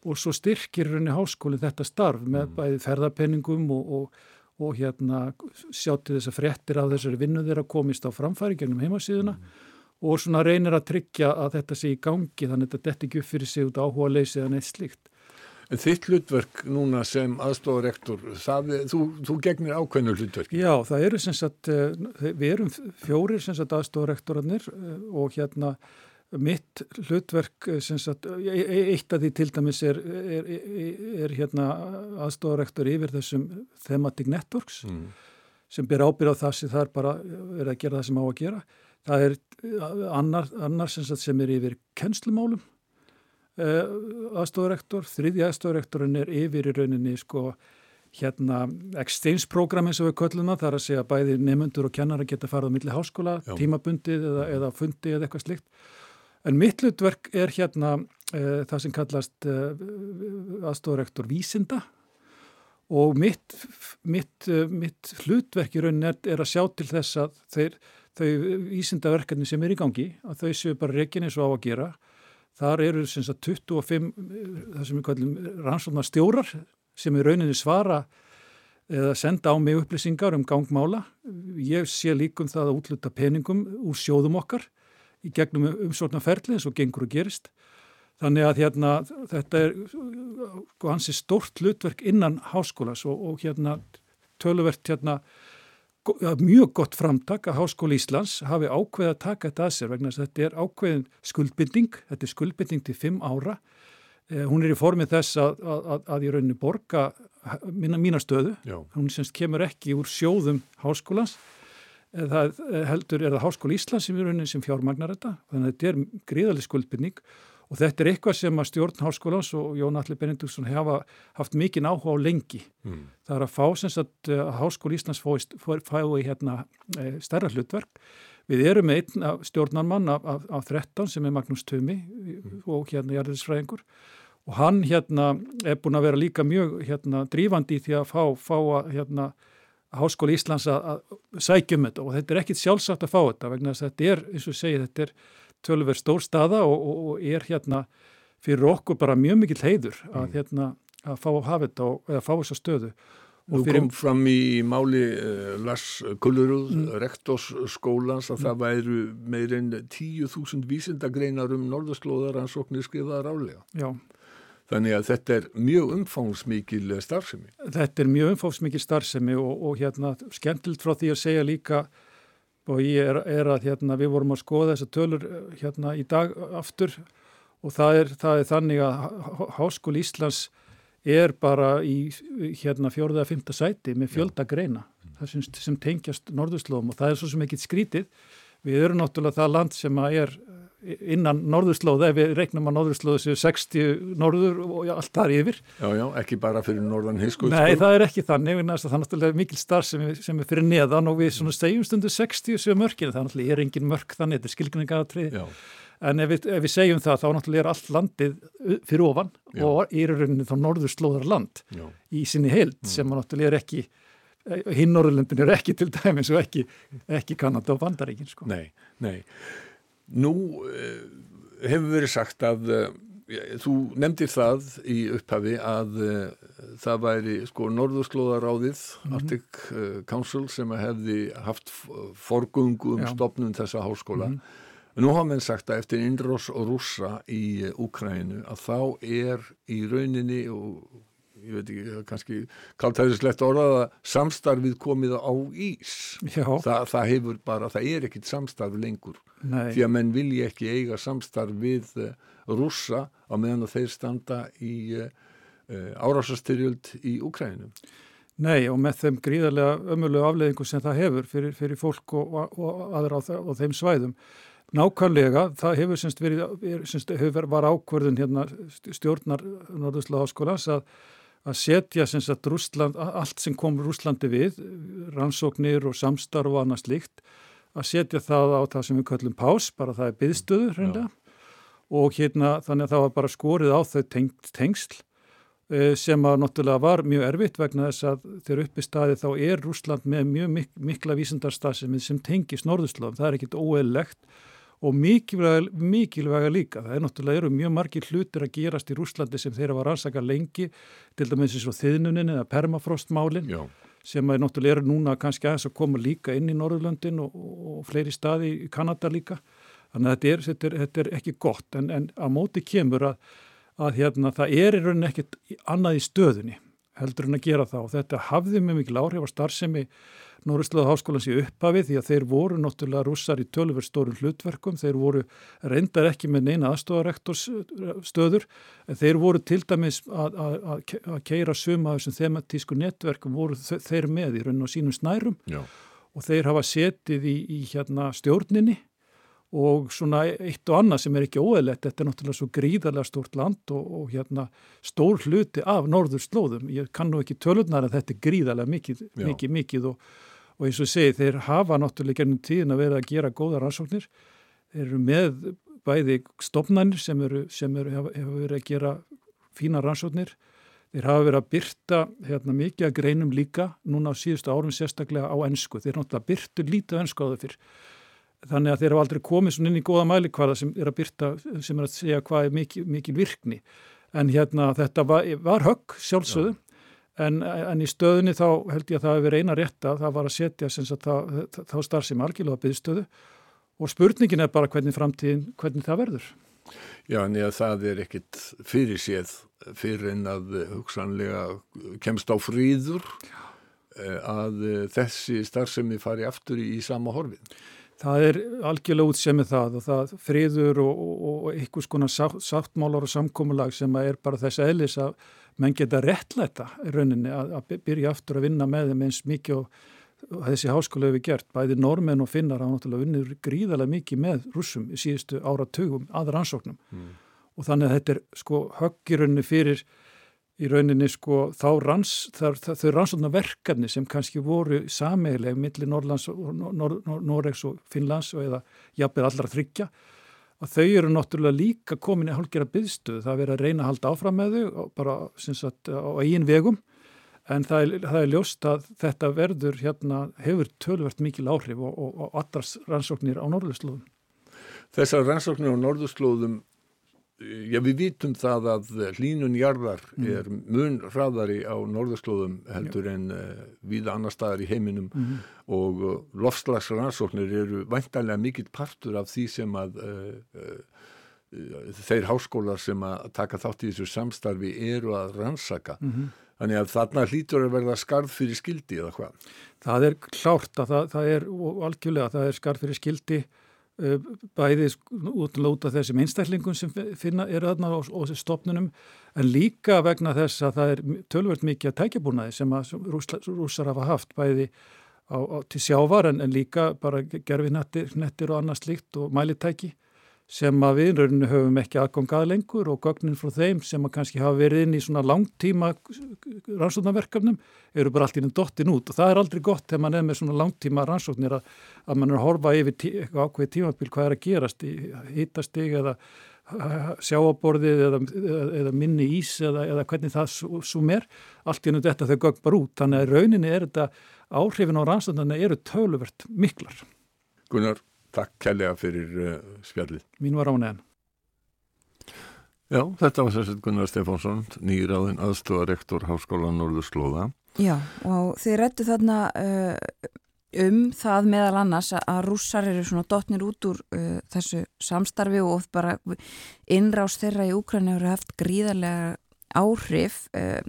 og svo styrkir rauninni háskóli þetta starf með bæði ferðarpenningum og, og, og hérna sjá til þess að fréttir af þessari vinnu þeirra komist á framfæri gennum heimasíðuna og svona reynir að tryggja að þetta sé í gangi þannig að þetta detti ekki upp fyrir sig út áhuga leysi eða neitt slíkt. Þitt hlutverk núna sem aðstofarektor, er- þú, þú gegnir ákveðnu hlutverki. Já, það eru sem sagt, eh, við erum fjórir sem sagt aðstofarektorarnir eh, og hérna mitt hlutverk eh, sem sagt, e- e- eitt af því til dæmis er, er, er, er hérna aðstofarektor yfir þessum thematic networks Mm. sem ber ábyrð á það sem það er bara verið að gera það sem á að gera. Það er annar, annar sem, sagt, sem er yfir kennslumálum aðstofarektor, þriðja aðstofarektorinn er yfir í rauninni sko hérna exchange-program eins og við köllum það, það er að segja að bæði nefnundur og kennara geta farið á milli háskóla, Já. tímabundið eða, eða fundi eða eitthvað slikt. En mitt hlutverk er hérna uh, það sem kallast uh, aðstofarektor vísinda og mitt, mitt, mitt hlutverk í rauninni er, er að sjá til þess að þeir, þau vísindaverkefni sem er í gangi, að þau séu bara reikin eins og á að gera. Þar eru sem sagt 25, eh, það sem við kallum rannsóknar stjórar sem í rauninni svara eða senda á mig upplýsingar um gangmála. Ég sé líkum það að útluta peningum úr sjóðum okkar í gegnum umsóknarferli eins og gengur og gerist. Þannig að hérna, þetta er sko, hansi stórt hlutverk innan háskólas og, og hérna töluvert hérna mjög gott framtak að Háskóli Íslands hafi ákveð að taka þetta að sér vegna að þetta er ákveðin skuldbinding, þetta er skuldbinding til fimm ára. Eh, hún er í formið þess að, að, að, að í rauninni borga mína, mína stöðu, Já. hún semst kemur ekki úr sjóðum háskólans, Eh, það eh, heldur er það Háskóli Íslands sem í rauninni sem fjármagnar þetta, þannig að þetta er gríðaleg skuldbindning og þetta er eitthvað sem að stjórn háskólans og Jón Alli Benediktsson hefa haft mikinn áhuga á lengi. Mm. Það er að fá sem sagt eh, að Háskóli Íslands fái, hérna e, stærra hlutverk. Við erum einn af stjórnarmann af, af, af 13 sem er Magnús Tumi og hérna jarðisfræðingur og hann hérna er búin að vera líka mjög hérna drífandi í því að fá, fá að hérna Háskóli Íslands að, að sækjum þetta og þetta er ekkit sjálfsagt að fá þetta vegna þess að þetta er, eins og segið, þetta er tölver stór staða og, og, og er hérna fyrir okkur bara mjög mikill heiður að hérna að fá að hafa þetta og eða fá þessa stöðu og fyrir, kom fram í máli uh, Lars Kullerud, Mm. rektors skólans, að það væru meir en 10.000 vísindagreinar um norðurslóðaransóknir skrifaðar álega. já, Þannig að þetta er mjög umfangsmikil starfsemi. þetta er mjög umfófsmikið starfsemi og, og hérna skemmtilt frá því að segja líka og ég er, er að hérna við vorum að skoða þessa tölur eh, hérna í dag aftur. Og það er, það er þannig að Há- Háskóli Íslands er bara í hérna fjórða að fymta sæti með fjölda greina. Það sem, sem tengjast norðurslóðum og það er svo sem ekkit skrítið. Við erum náttúrulega það land sem er innan norðurslóða, ef við reiknum að norðurslóða séu 60 norður og allt þar yfir. Já, já, ekki bara fyrir norðan hisku. Nei, það er ekki þannig, það er náttúrulega mikil starf sem, er- sem er fyrir neðan og við svona segjum stundu 60 séu mörkin, það er náttúrulega er engin mörk þannig, þetta er skilgrinningatrið. Já, En ef við, ef við segjum það, þá náttúrulega er allt landið fyrir ofan Já. og í rauninni þá norðurslóðar land já, í sinni heild sem að náttúrulega er ekki, eh, hinn Norðurlöndin er ekki til dæmis og ekki, ekki Kanada og Bandaríkin sko. nei, nei. Nú uh, hefur verið sagt að uh, þú nefndir það í upphafi að uh, það væri sko norðurslóðaráðið Arctic uh, Council sem hefði haft f- forgöngu um stopnum þessa háskóla. Nú hafa menn sagt að eftir innrós og rússa í Úkrænu að þá er í rauninni og ég veit ekki, kannski kaltæðislegt orðað að samstarfið komið á ís. Þa, það hefur bara, það er ekkit samstarf lengur nei, því að menn vilja ekki eiga samstarf við uh, rússa á meðan þeir standa í uh, uh, árásastyrjöld í Úkræninu. nei og með þeim gríðarlega ömulegu afleðingu sem það hefur fyrir, fyrir fólk og, og, og aðra á, þe- á þeim svæðum. Nákvæmlega, það hefur semst verið, er, semst, hefur var ákvörðun hérna stjórnar Norðursla háskólans að, að setja að Rússland, allt sem kom Rússlandi við, rannsóknir og samstarf og annað slíkt, að setja það á það sem við kallum pás, bara það er byðstöðu hreinlega. Og hérna þannig að það var bara skorið á þau tengst, tengsl eh, sem að náttúrulega var mjög erfitt vegna þess að þegar uppi staði þá er Rússland með mjög mik mikla vísindarstasemi sem tengis norðurslóðum, það er ekkit óeðlegt og mikilvæga, mikilvæga líka. Það er náttúrulega eru mjög margir hlutir að gerast í Rússlandi sem þeirra var rannsaka lengi, til dæmis eins og þiðnunin eða permafrostmálin Já, sem er náttúrulega eru núna kannski aðeins að koma líka inn í Norðurlöndin og, og fleiri staði í Kanada líka. Þannig að þetta er, þetta er, þetta er ekki gott en, en á móti kemur að, að hérna, það er í rauninni ekkit annað í stöðunni heldur en að gera það. Og þetta hafði með mikil áhrif á starfsemi Norðurslöðu háskólans í upphafi því að þeir voru náttúrulega rússar í tölverð stórum hlutverkum, þeir voru reyndar ekki með neina aðstofarektorstöður en þeir voru til dæmis að, að, að, keira suma þessum thematísku netverkum voru þe- þeir með í raun og sínum snærum. Já, og þeir hafa setið í, í hérna stjórninni og svona eitt og annað sem er ekki óeðlegt, þetta er náttúrulega svo gríðarlega stórt land og, og hérna stór hluti af norður slóðum, ég kann nú ekki tölurnar en þetta er gríðarlega mikið, Já. mikið, mikið og, og eins og segi, þeir hafa náttúrulega gennum tíðin að vera að gera góða rannsóknir, þeir eru með bæði stopnarnir sem eru, sem eru, hafa, hafa verið að gera fína rannsóknir, þeir hafa verið að byrta hérna, mikið að greinum líka núna á síðustu árum sérstaklega á ennsku, þeir náttúrulega byrtu lítið ennsku á þau fyrr þannig að þeir hafa aldrei komið svona inn í góða mælikvarða sem er að byrta, sem er að segja hvað er mikil, mikil virkni. En hérna þetta var, var högg sjálfsögðu, en, en í stöðunni þá held ég að það hefur verið eina rétta, það var að setja þá, þá starf sem algjörlega byggðstöðu og spurningin er bara hvernig framtíðin, hvernig það verður. já, en ég að það er ekkit fyrir séð fyrir en að hugsanlega kemst á fríður eh, að þessi starfsemi fari aftur í, í sama horfið. Það er algjörlega útsemið það og það friður og, og, og einhvers konar sátt, sáttmálar og samkomulag sem er bara þess eðlis að menn geta réttlæta í rauninni að, að byrja aftur að vinna með þeim eins mikið og, þessi háskóla hefur gert. Bæði normenn og finnar hafa náttúrulega unnið gríðarlega mikið með russum í síðustu áratugum að rannsóknum og þannig að þetta er sko höggirunni fyrir í rauninni sko þá ranns, þar, þar, þau rannsóknar verkefni sem kannski voru sameigileg millir Norrlands og Nor Nor Noregs og Finnlands og eða jafnveg allra þryggja að þau eru náttúrulega líka komin í hálfgerða byggstuð, það er verið að reyna að halda áfram með þau bara sagt á eigin vegum en það er, það er ljóst að þetta verður hérna hefur tölvert mikil áhrif og, og, og allars rannsóknir á Norðurslóðum. Þessar rannsóknir á norðurslóðum, já við vitum það að hlínun jarðar er mun hraðari á norðurslóðum heldur en uh, við annar staðar í heiminum. Og uh, lofslagsrannsóknir eru væntanlega mikill partur af því sem að uh, þeir háskólar sem að taka þátt í þessu samstarfi eru að rannsaka. Þannig að þarna hlýtur að verða skarð fyrir skildi eða hvað. Það er klárt að það, það er og algjörlega, það er skarf fyrir skildi. uh, bæði útlóta þessum einstaklingum sem finna eru þarna og, og stopnunum en líka vegna þess að það er tölvöld mikið að tækjabúnaði sem að rússar, hafa haft bæði á, á, til sjávar en, en líka bara gerfi nettir, nettir og annað slíkt og mælitæki sem að við rauninu höfum ekki aðgangað lengur og gögnin frá þeim sem að kannski hafa verið inn í svona langtíma rannsóknarverkefnum eru bara allt í enn dottin út. Og það er aldrei gott þegar mann er með svona langtíma rannsóknir að, að mann er að horfa yfir tí, ákveði tímabil hvað er að gerast í hýtastig eða sjáaborðið eða, eða, minni ís eða, eða hvernig það sum er, allt í ennum þetta þau gögn bara út, þannig að rauninni er þetta áhrifin á rannsóknarna eru töluvert miklar. Gunnar, takk kærlega fyrir uh, spjallið. Mín var ánæðan. Já, þetta var sérstaklega Gunnar Stefánsson, nýraðin aðstofarektor Háskóla Norðurslóða. Já, og þið rættu þarna uh, um það meðal annars að rússar eru svona dotnir út úr uh, þessu samstarfi og bara innrás þeirra í Úkræni eru haft gríðarlega áhrif uh,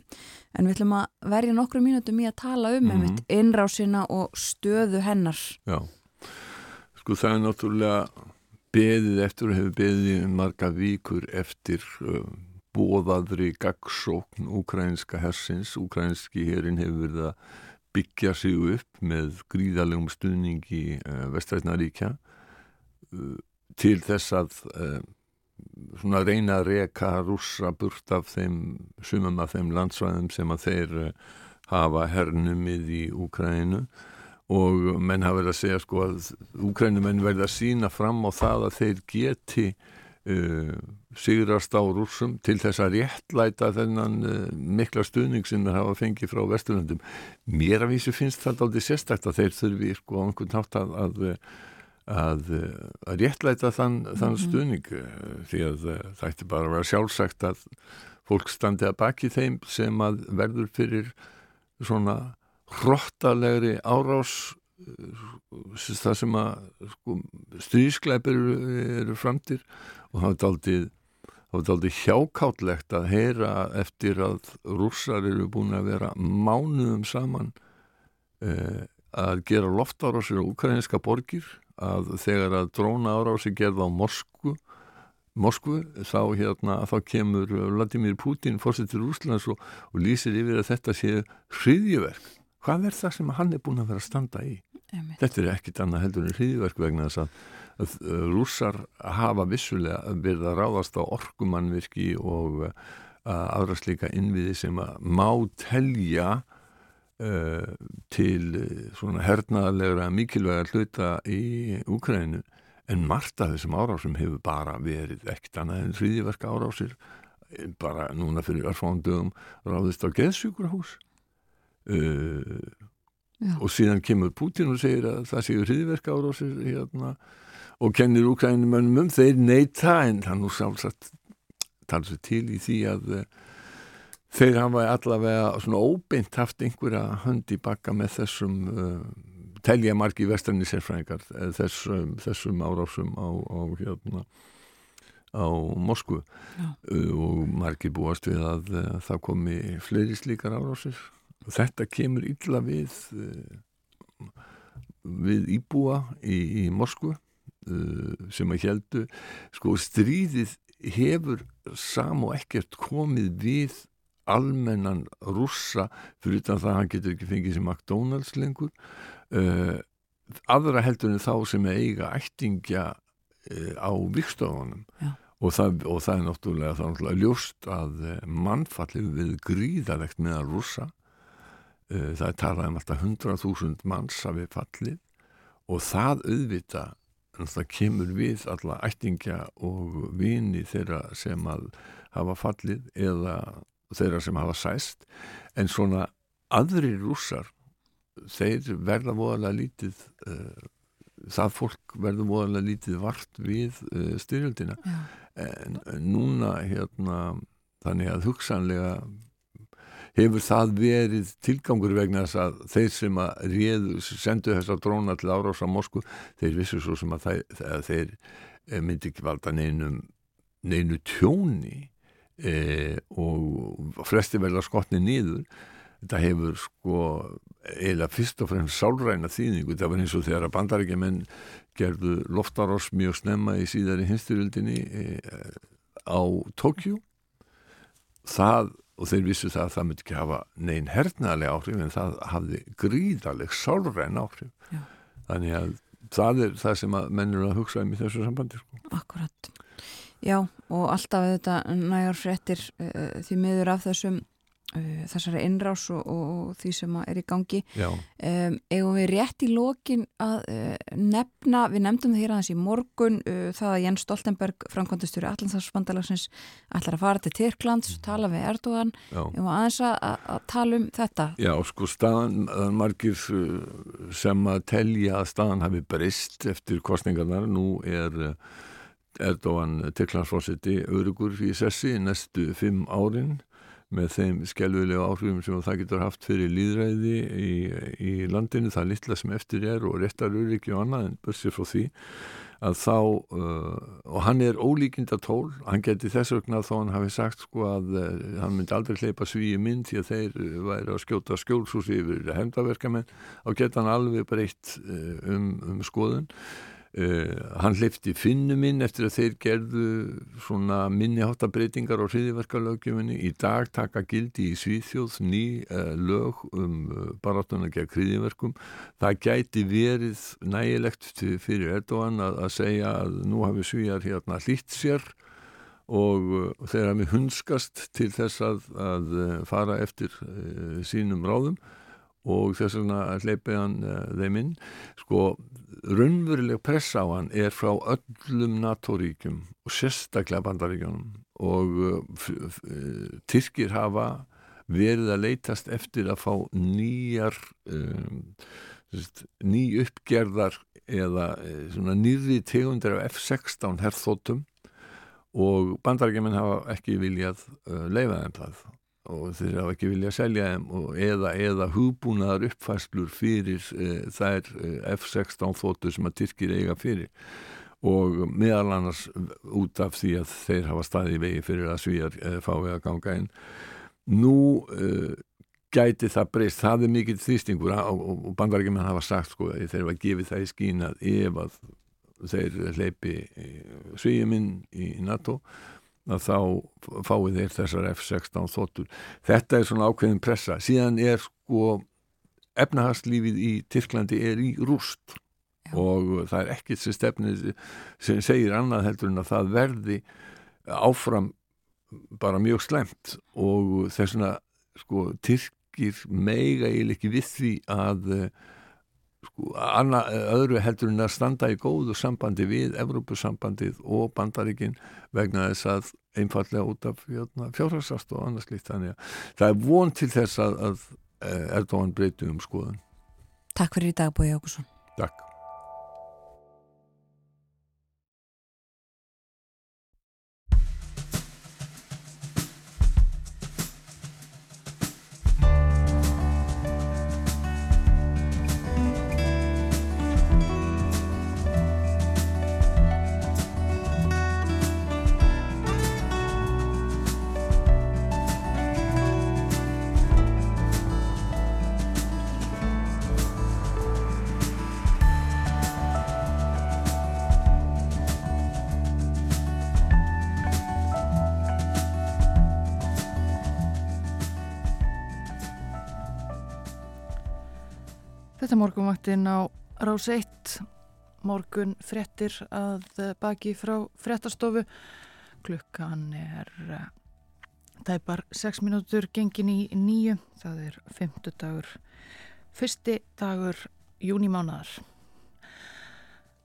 en við ætlum að verja nokkru mínutum í að tala um mm -hmm. innrásina og stöðu hennar. Já, sko það er náttúrulega beðið eftir og hefur beðið marga vikur eftir uh, bóðaðri gagsókn úkrænska hersins. Úkrænski herin hefur verið að byggja sig upp með gríðalegum stuðningi uh, vestrætnaríkja uh, til þess að svona reyna að reka rússa burt af þeim sumum af þeim landsvæðum sem að þeir hafa hernumið í Úkrænu og menn hafa verið að segja sko að Úkrænumenn verði að sína fram á það að þeir geti uh, sigrast á rússum til þess að réttlæta þennan uh, mikla stuðning sem þeir hafa fengið frá Vesturlundum. Mér af vísu finnst það aldrei sérstækt að þeir þurfi sko á einhvern nátt að, að að, að réttlæta þann, þann stuðning því að það ætti bara að vera sjálfsagt að fólk standi að baki þeim sem að verður fyrir svona hrottalegri árás það sem að sko, strískleipir eru, framtir og það er aldrei það er aldrei hjákáttlegt að heyra eftir að rússar eru búin að vera mánuðum saman eh, að gera loftárásir á ukrainska borgir að þegar að dróna árási gerða á Moskvu Moskvu, þá hérna þá kemur Vladimir Putin fórsettur Úslands og, og lýsir yfir að þetta sé hriðjöverk. Hvað er það sem hann er búin að vera að standa í? Einmitt. Þetta er ekkit annað heldur en hriðjöverk vegna þess að, að rússar hafa vissulega verið að ráðast á orkumannvirki og uh, aðra slíka innviði sem að má telja uh, til uh, svona hernaðarlegra mikilvæga hluta í Úkrænu en margt af þessum árásum hefur bara verið ekkert annað en hriðiverka árásir bara núna fyrir örfáum dögum ráðist á geðsjúkurhús uh, og síðan kemur Putin og segir að það séu hriðiverka árásir hérna, og kennir úkrænumönnum um þeir neita en það nú sjálfsagt tala sér til í því að uh, þeir hafa allavega svona óbeint haft einhverja hönd í bakka með þessum uh, telja margi vestræni sérfræðingar eh, þessum, þessum árásum á, á hérna á Moskvu. Uh, og margir búast við að uh, það komi fleiri slíkar árásir. og þetta kemur illa við uh, við íbúa í, í Moskvu uh, sem að heldu sko stríðið hefur sam og ekkert komið við almennan rússa fyrir utan það að hann getur ekki fengið sem McDonalds lengur. Uh, aðra heldur en þá sem eiga ættingja uh, á vikstofunum og og það er náttúrulega, það er náttúrulega ljóst að uh, mannfallið við gríðalegt meðal rússa. uh, það er talað um alltaf 100.000 manns hafi fallið og það auðvita það kemur við alla ættingja og vini þeirra sem að hafa fallið eða þeirra sem hafa sæst en svona aðri rússar þeir verða voðalega lítið uh, það fólk verður voðalega lítið vart við uh, styrjöldina. En núna hérna þannig að hugsanlega hefur það verið tilgangur vegna þess að þeir sem að réðu, sendu þessa dróna til árás á Moskvu, þeir vissu svo sem að þeir, að þeir eh, myndi ekki valda neinum neinu tjóni e, og flesti verða skotni nýður þetta hefur sko eiginlega fyrst og fremst sálræna þýðingu. Það var eins og þegar að bandarækjumenn gerðu loftarás mjög snemma í síðari hinstyrjöldinni e, á Tókjú það og þeir vissu það að það myndi ekki hafa neinn hernaðlega áhrif en það hafði gríðaleg sálræn áhrif Já. þannig að það er það sem að menn eru að hugsa um í þessu sambandi sko. Akkurat. Já, og alltaf þetta nægar fréttir uh, því miður af þessum þessari innrás og, og því sem er í gangi. Um, eigum við rétt í lokin að uh, nefna, við nefndum það hér aðeins í morgun, uh, það að Jens Stoltenberg, framkvæmdastjóri Allandsafsbandalagsins, ætlar að fara til Tyrklands, tala við Erdogan, eigum við aðeins að, að- tala um þetta. Já, sko staðan, það er margir uh, sem að telja að staðan hafi breyst eftir kostningarnar. Nú er uh, Erdogan Tyrklandsfórseti örugur í sessi næstu fimm árin með þeim skelvilega áhrifum sem það getur haft fyrir líðræði í, í landinu, það litla sem eftir er og réttar öryggi og annað en börsir frá því að þá, uh, og hann er ólíkinda tól, hann geti þess vegna þó hann hafi sagt sko að uh, hann myndi aldrei hleypa svíi mynd því að þeir uh, væri að skjóta skjólshúsi yfir hefndaverkamenn og geta hann alveg breytt uh, um, um skoðun Uh, hann hleyfti finnum inn eftir að þeir gerðu svona minniháttabreitingar á hriðiverkalögjöfunni í dag taka gildi í Svíþjóð ný uh, lög um uh, baráttuna gegn hriðiverkum það gæti verið nægilegt fyrir Erdogan að, að segja að nú hafi Svíjar hérna hlýtt sér og þeir hafi hunskast til þess að, að fara eftir sínum ráðum og þess vegna hleypið hann þeim inn. Sko raunveruleg pressa á hann er frá öllum NATO-ríkjum og sérstaklega bandaríkjunum. Og uh, uh, Tyrkir hafa verið að leitast eftir að fá nýjar um, ný uppgerðar eða uh, nýri tegundir af F-16 herþóttum og bandaríkjumenn hafa ekki viljað leifa þeim það og þeir hafa ekki viljað selja þeim og eða, eða hugbúnaðar uppfæslur fyrir uh, þær uh, F-16 þóttur sem að Tyrkir eiga fyrir. Og meðal annars út af því að þeir hafa staði í vegi fyrir að svíjar uh, fái að ganga inn. Nú uh, gæti það breyst, það er mikill þýstingur og, og, og bandarækjumenn hafa sagt sko, þeir hafa gefið það í skín að ef að þeir hleypi svíjum inn í NATO að þá fáið þeir þessar F-16 þóttur. Þetta er svona ákveðin pressa. Síðan er sko efnahagslífið í Tyrklandi er í rúst Já. og það er ekkert sem stefnið sem segir annað heldur en að það verði áfram bara mjög slemt og þessuna sko Tyrkir meiga eiginlega ekki við því að sko, anna, öðru heldur en að standa í góðu sambandi við Evrópusambandið og Bandaríkin vegna þess að einfallega út af hérna, fjárhagsast og annars slíkt þannig að það er von til þess að, að eh, Erdogan breyti um skoðun. Takk fyrir í dag, Bói Ákusson. Takk. Er morgunvaktin á Rás 1, morgun frettir að baki frá frettastofu. Klukkan er eh, tæpar 6 mínútur gengin í nýju, það er 50 dagur, fyrsti dagur júnimánaðar.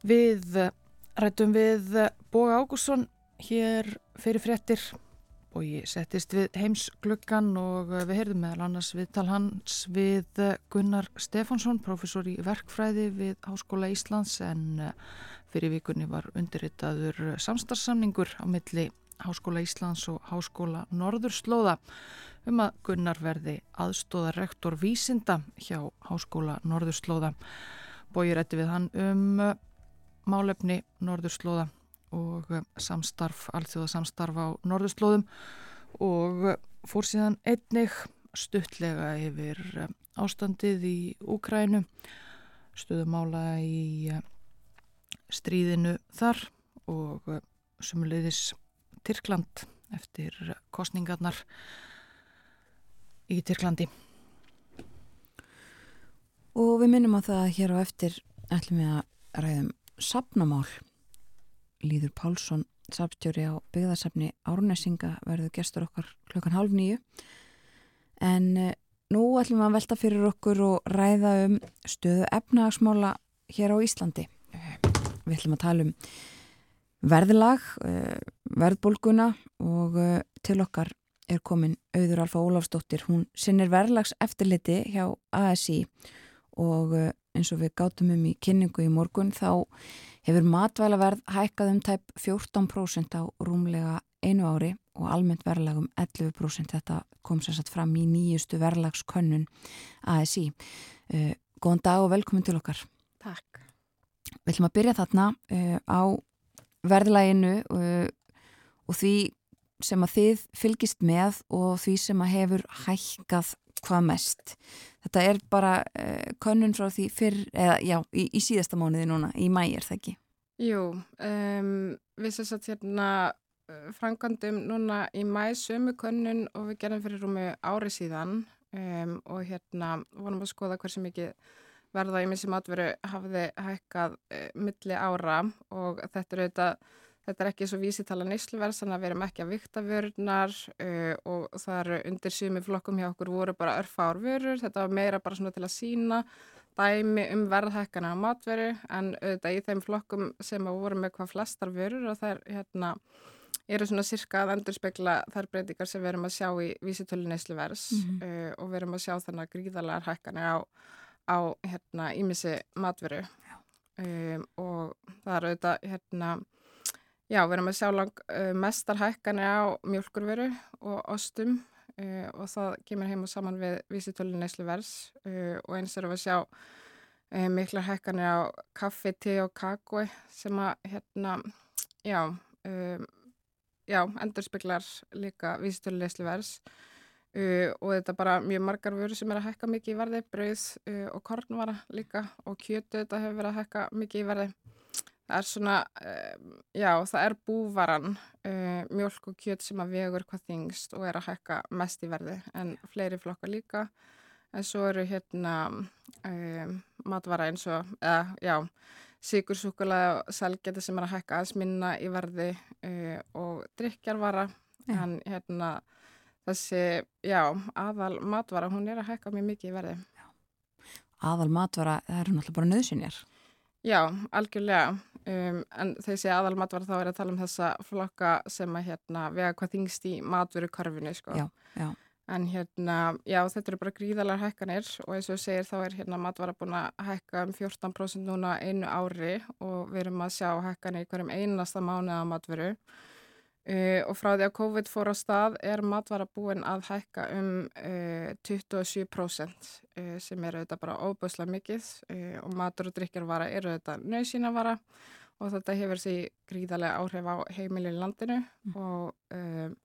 Við eh, rættum við Boga Ágússon hér fyrir frettir og ég settist við heimsgluggan og eh, við heyrðum meðal annars viðtal hans við eh, Gunnar Stefánsson, professor í verkfræði við Háskóla Íslands en eh, fyrir vikunni var undirritaður samstarfsamningur á milli Háskóla Íslands og Háskóla Norðurslóða um að Gunnar verði aðstóða rektor vísinda hjá Háskóla Norðurslóða. Bói rætti við hann um málefni Norðurslóða og eh, samstarf, alþjóða samstarf á norðurslóðum og eh, fór síðan einnig stuttlega yfir eh, ástandið í Úkrænu, stöðumála í stríðinu þar og sumuleiðis Tyrkland eftir kostningarnar í Tyrklandi. Og við minnum á það að hér á eftir ætlum við að ræðum sapnamál. Líður Pálsson, sapstjóri á byggðarsafni Árnesinga verður gestur okkar klukkan hálf nýju. En eh, nú ætlum við að velta fyrir okkur og ræða um stöðu efnahagsmála hér á Íslandi. Við ætlum að tala um verðlag, eh, verðbólguna og eh, til okkar er komin Auður Alfa Ólafsdóttir. Hún sinnir verðlags eftirliti hjá ASI og eins og við gátum um í kynningu í morgun þá hefur matvælaverð hækkað um tæp 14% á rúmlega einu ári og almennt verðlag um 11%. Þetta kom sér satt fram í nýjustu verðlagskönnun ASI. Uh, góðan dag og velkomin til okkar. Takk. Við ætlum að byrja þarna uh, á verðlæginu uh, og því sem að þið fylgist með og því sem að hefur hækkað hvað mest. Þetta er bara uh, könnun frá því fyrr, eða já, í, í síðasta mánuði núna, í mæi er það ekki? Jú, um, við sem sagt hérna frangandum núna í mæ sömu könnun og við gerum fyrir rúmi ári síðan um, og hérna vonum að skoða hversu mikið verða í missi matveru hafði hækkað uh, milli ára og þetta er auðvitað Þetta er ekki svo vísitala neysluverð, þannig að við erum ekki að vikta vörurnar uh, og það eru undir sumi flokkum hjá okkur voru bara örfár vörur. Þetta var meira bara svona til að sína dæmi um verðhækkana á matveru en auðvitað í þeim flokkum sem voru með hvað flestar vörur og það er hérna eru svona cirka að endurspegla þær breytingar sem við erum að sjá í vísitölu neysluverðs mm -hmm. uh, og við erum að sjá þannig að gríðarlegar hækkanir á, á hérna ímissi matveru um, og það er auðvitað hérna Já, við erum að sjá lang uh, mestar hækkanir á mjölkurveru og ostum uh, og það kemur heim og saman við vísitölu neyslu vers uh, og eins erum við að sjá miklar hækkanir á kaffi, te og kakoi sem að hérna, já, um, já, endurspeglar líka vísitölu neyslu vers og þetta er bara mjög margar vöru sem er að hækka mikið í verði, brauð og kornvara líka og kjötu þetta hefur verið að hækka mikið í verði. Það er svona, um, já, það er búvaran, uh, mjölk og kjöt sem að vegur hvað þingst og er að hækka mest í verði en fleiri flokkar líka. En svo eru hérna um, matvara eins og, eða, já, sigursúkulega og selgeti sem er að hækka aðeins minna í verði uh, og drikjarvara. Ja. En hérna þessi, já, aðal matvara, hún er að hækka mjög mikið í verði. Já. Aðal matvara, það eru náttúrulega bara nöðsynjar. Já, algjörlega. Um, en segi aðal matvara þá er að tala um þessa flokka sem að hérna vega hvað þingst í matveru karfinu sko. Já, já. En hérna, já þetta eru bara gríðalar hækkanir og eins og ég segir þá er hérna matvara búin að hækka um 14% núna einu ári og við erum að sjá hækkanir í hverjum einasta mánuða matveru. Uh, og frá því að COVID fór á stað er matvara búin að hækka um uh, 27% uh, sem eru þetta bara óbúslega mikið og matur og drikjarvara eru þetta nöysínavara og þetta hefur því gríðarlega áhrif á heimilin landinu mm. og, um,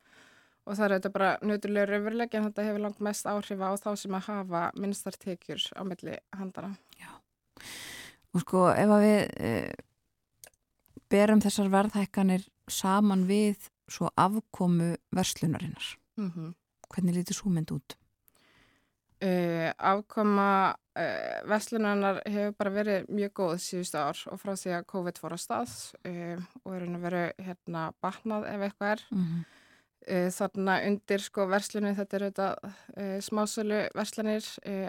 og það eru þetta bara nötulegur öfurleik en þetta hefur langt mest áhrif á þá sem að hafa minnstar tekjur á milli handana. Já, og sko ef að við berum þessar verðhækkanir saman við svo afkomu verslunarinnar. Mm -hmm. Hvernig lítið svo mynd út? Uh, afkoma uh, verslunarinnar hefur bara verið mjög góð síðustu ár og frá því að COVID fór á stað uh, og er að vera hérna batnað ef eitthvað er. Mm -hmm. Þannig undir sko verslunni þetta eru þetta smásölu verslanir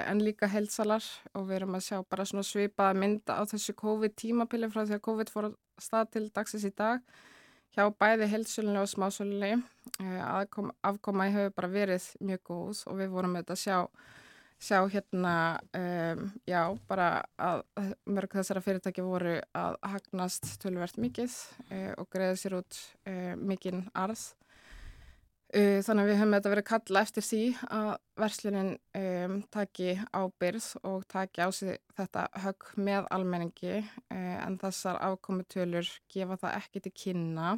en líka heilsalar og við erum að sjá bara svona svipaða mynda á þessu COVID tímapili frá því að COVID fór á stað til dagsins í dag hjá bæði heilsölunni og smásölunni. Aðkom, afkoma hefur bara verið mjög góð og við vorum með þetta að sjá, sjá hérna um, já, bara að mörg þessara fyrirtæki voru að hagnast tölvert mikið uh, og greiði sér út uh, mikinn arð þannig að við höfum þetta verið kalla eftir því að verslunin um, taki ábyrð og taki á sig þetta högg með almenningi en þessar afkomutölur gefa það ekki til kynna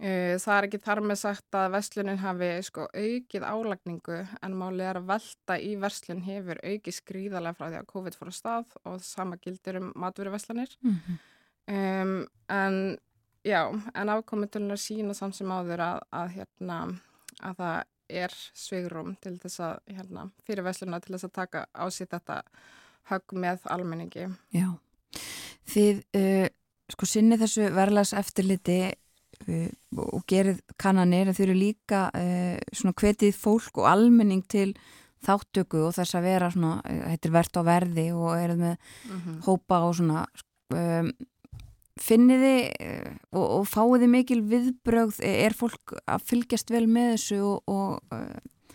Það er ekki þar með sagt að verslunin hafi sko, aukið álagningu en málið er að velta í verslun hefur aukið skrýðarlega frá því að COVID fór á stað og sama gildir um matveruverslanir. Mm -hmm. um, en já, en afkomendunar sína samt sem áður að, að, hérna, að það er svigrum til þess að hérna, fyrir versluna til þess að taka á sig þetta högg með almenningi. Já. þið uh, sko sinni þessu verðlags eftirliti uh, og gerið kannanir þau eru líka uh, svona hvetið fólk og almenning til þáttöku og þess að vera svona, uh, heitir verðt á verði og eruð með Mhm. hópa og svona um, finnið þið uh, og, og fáið þið mikil viðbrögð er fólk að fylgjast vel með þessu og, og, uh,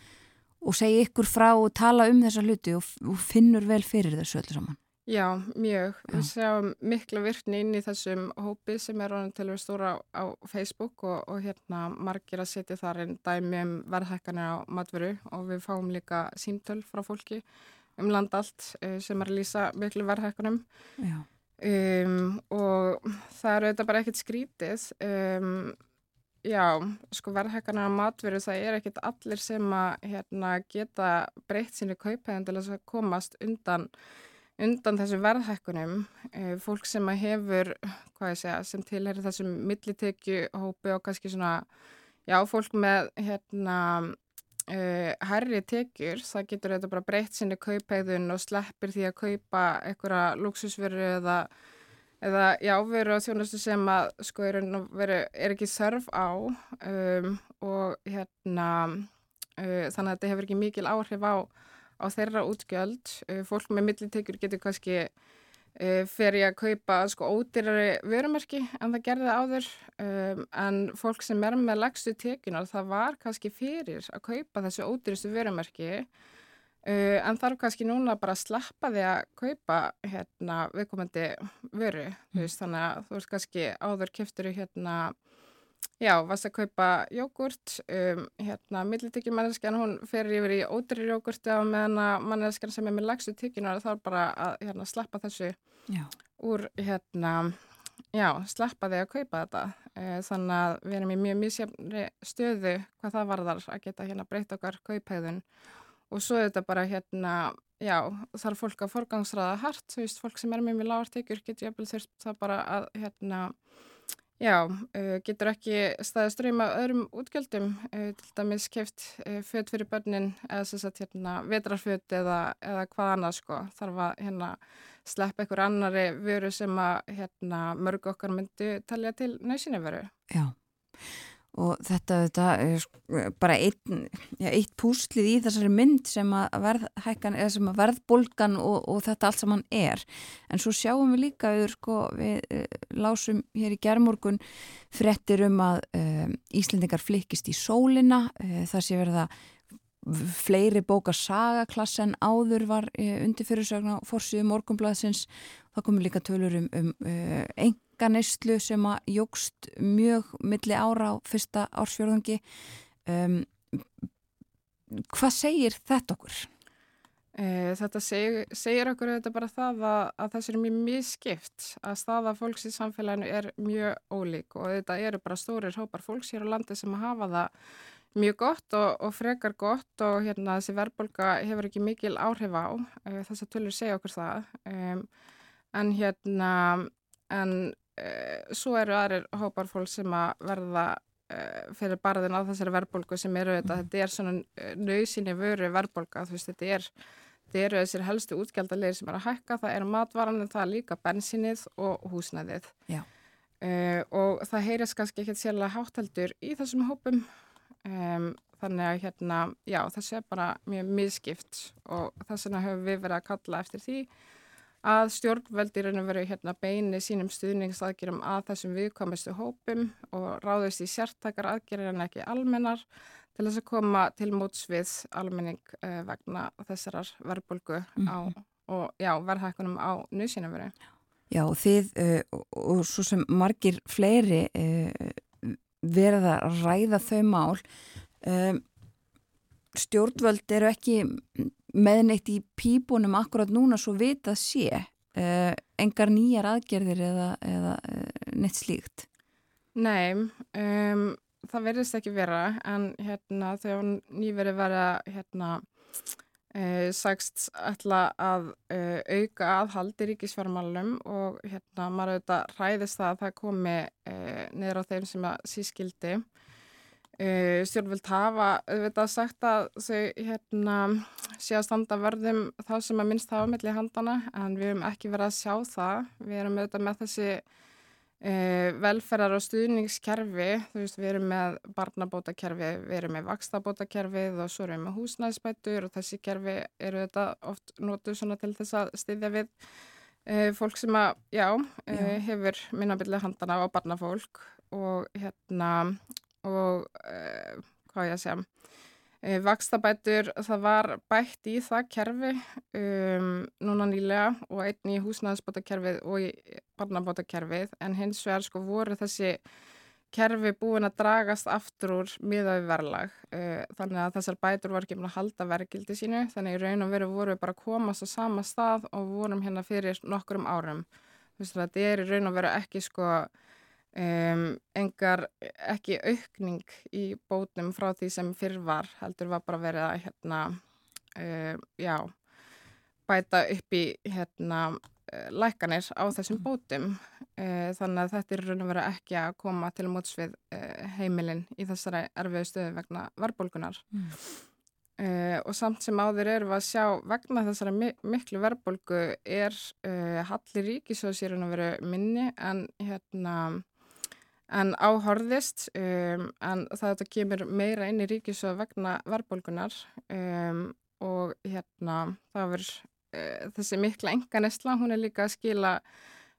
og segja ykkur frá og tala um þessa hluti og, og finnur vel fyrir þessu öllu saman Já, mjög. Já. Við sjáum mikla virkni inn í þessum hópi sem er orðin til að stóra á Facebook og, og hérna margir að setja þar einn dæmi um verðhækkanir á matveru og við fáum líka símtöl frá fólki um land allt eh, sem er að lýsa miklu verðhækkanum Já, um, og það er auðvitað bara ekkert skrítið. Um, já, sko verðhækkanir á matveru það er ekkert allir sem að hérna, geta breytt sinni kaupæðin til að komast undan undan þessum verðhækkunum eh, fólk sem að hefur segja, sem tilherir þessum millitekju hópi og kannski svona já, fólk með hérna uh, herri tekjur það getur þetta bara breytt sinni kaupæðun og sleppir því að kaupa einhverja luxusveru eða eða já, veru á þjónustu sem að sko er, veru, er ekki þörf á um, og hérna uh, þannig að þetta hefur ekki mikil áhrif á á þeirra útgjöld. Uh, Fólk með millitekjur getur kannski uh, fer ég að kaupa sko ódýrari vörumarki en það gerði áður um, en fólk sem er með lagstu tekjunar það var kannski fyrir að kaupa þessu ódýristu vörumarki uh, en þarf kannski núna bara að slappa því að kaupa hérna viðkomandi vöru mm. veist, þannig að þú veist kannski áður keftur hérna Já, varst að kaupa jógurt, um, hérna, millitekjum manneskjan, hún fer yfir í ódri jógurti á meðan að manneskjan sem er með lagstu tekjunar þá er bara að hérna, sleppa þessu já, úr, hérna, já, sleppa því að kaupa þetta. E, þannig að við erum í mjög misjafni stöðu hvað það varðar að geta hérna breytt okkar kaupæðun og svo er þetta bara hérna, já, þarf fólk að forgangsraða hart, þú veist, fólk sem er með mjög lágartekjur getur jafnvel þurft það bara að, hérna, Já, getur ekki staðið ströyma öðrum útgjöldum, til dæmis keft föt fyrir börnin eða sem sagt hérna vetrarföt eða, eða hvað annað sko. Þarf að hérna sleppa einhver annari vöru sem að hérna mörg okkar myndi talja til nöysinu veru. já og þetta, þetta er sko bara einn, já, eitt púslið í þessari mynd sem að verðhækkan sem að verðbólgan og, og þetta allt saman er. En svo sjáum við líka við, sko, við uh, lásum hér í gerðmorgun frettir um að uh, Íslendingar flikkist í sólina. Uh, það sé verða fleiri bóka sagaklass en áður var undir fyrirsögn á fórsíðu morgunblæðsins það komur líka tölur um, um uh, enganeyslu sem að jógst mjög milli ára á fyrsta ársfjörðungi um, hvað segir þetta okkur? Uh, þetta seg, segir okkur þetta bara það að, að þessu er mjög miskipt að staða fólks í samfélaginu er mjög ólík og þetta eru bara stórir hópar fólks hér á landi sem hafa það mjög gott og, og frekar gott og hérna þessi verðbólka hefur ekki mikil áhrif á. Uh, þess að tölur segja okkur það. Um, en hérna en svo eru aðrir hópar fólk sem að verða uh, fyrir barðin á þessari verðbólku sem eru þetta, þetta er svona nöysinni vöru verðbólka, þú veist, þetta er þetta eru þessir helstu útgjaldalegir sem er að hækka, það eru matvaran en það er líka bensinnið og húsnæðið. Uh, og það heyrðist kannski ekkert sérlega hátteldur í þessum hópum um, þannig að hérna, já, þessi er bara mjög miskipt og þess vegna höfum við verið að kalla eftir því að stjórnvöldir veru hérna beini sínum stuðningsaðgerum að þessum viðkomistu hópum og ráðist í sértakar aðgerir en ekki almennar til þess að koma til móts við almenning uh, vegna þessarar verðbólgu á, og já, verðhækkunum á nýsínumveru. Já, og þið uh, og, og svo sem margir fleiri uh, verða að ræða þau mál um, stjórnvöld eru ekki meðneitt í pípunum akkurat núna svo vitað sé uh, engar nýjar aðgerðir eða, eða uh, neitt slíkt? Nei, um, það verðist ekki vera en hérna þegar nýverið vera hérna uh, sagst ætla að auka aðhald í ríkisfjármálunum og hérna maður auðvitað ræðist það að það komi niður á þeim sem að sískildi Uh, stjórnvöld hafa auðvitað sagt að þau hérna, sé að standa vörðum þá sem að minnst hafa melli handana en við höfum ekki verið að sjá það. Við erum auðvitað með þessi uh, velferðar og stuðningskerfi, þú veist við erum með barnabótakerfi, við erum með vakstabótakerfið og svo erum við með húsnæðisbætur og þessi kerfi eru auðvitað oft notuð svona til þess að styðja við uh, fólk sem að, já, já. hefur minnabilli handana á barnafólk og hérna og uh, hvað ég að segja? Uh, vakstabætur það var bætt í það kerfi um, núna nýlega og einn í húsnæðisbótakerfið og í barnabótakerfið. En hins vegar sko voru þessi kerfi búin að dragast aftur úr miðaði verðlag. Uh, þannig að þessar bætur voru ekki með að halda vergildi sínu. Þannig í raun og veru voru við bara að komast á sama stað og vorum hérna fyrir nokkurum árum. Þú veist þetta er í raun og veru ekki sko Um, engar ekki aukning í bótum frá því sem fyrr var heldur var bara verið að hérna, uh, já, bæta upp í hérna, uh, lækanir á þessum bótum. Uh, þannig að þetta er raun og verið ekki að koma til móts við heimilin í þessari erfiðu stöðu vegna verðbólgunar mm. og samt sem áður eru að sjá vegna þessari mi miklu verðbólgu er hallir ríkisjóðs í raun og verið minni en hérna en áhorðist um, en það kemur meira inn í ríkisöðu vegna verðbólgunar um, og hérna það verður uh, þessi mikla enganesla, hún er líka að skila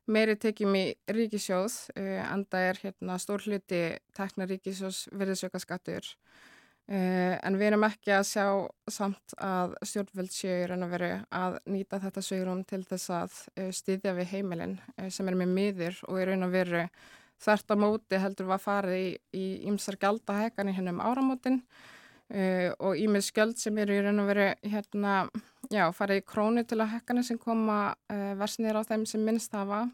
meiri tekjum í ríkisjóð uh, en það er hérna stór hluti tekna ríkisjós verðisöka skattur uh, en við erum ekki að sjá samt að stjórnvöld séu að veru að nýta þetta sögurum til þess að styðja við heimilin sem er með miður og er raun að veru þert á móti heldur var farið í ymsar gjaldahækan í hennum áramótin uh, og ímið skjöld sem eru í raun og veru hérna, já, farið í krónu til að hækana sem koma uh, versnir á þeim sem minnst hafa.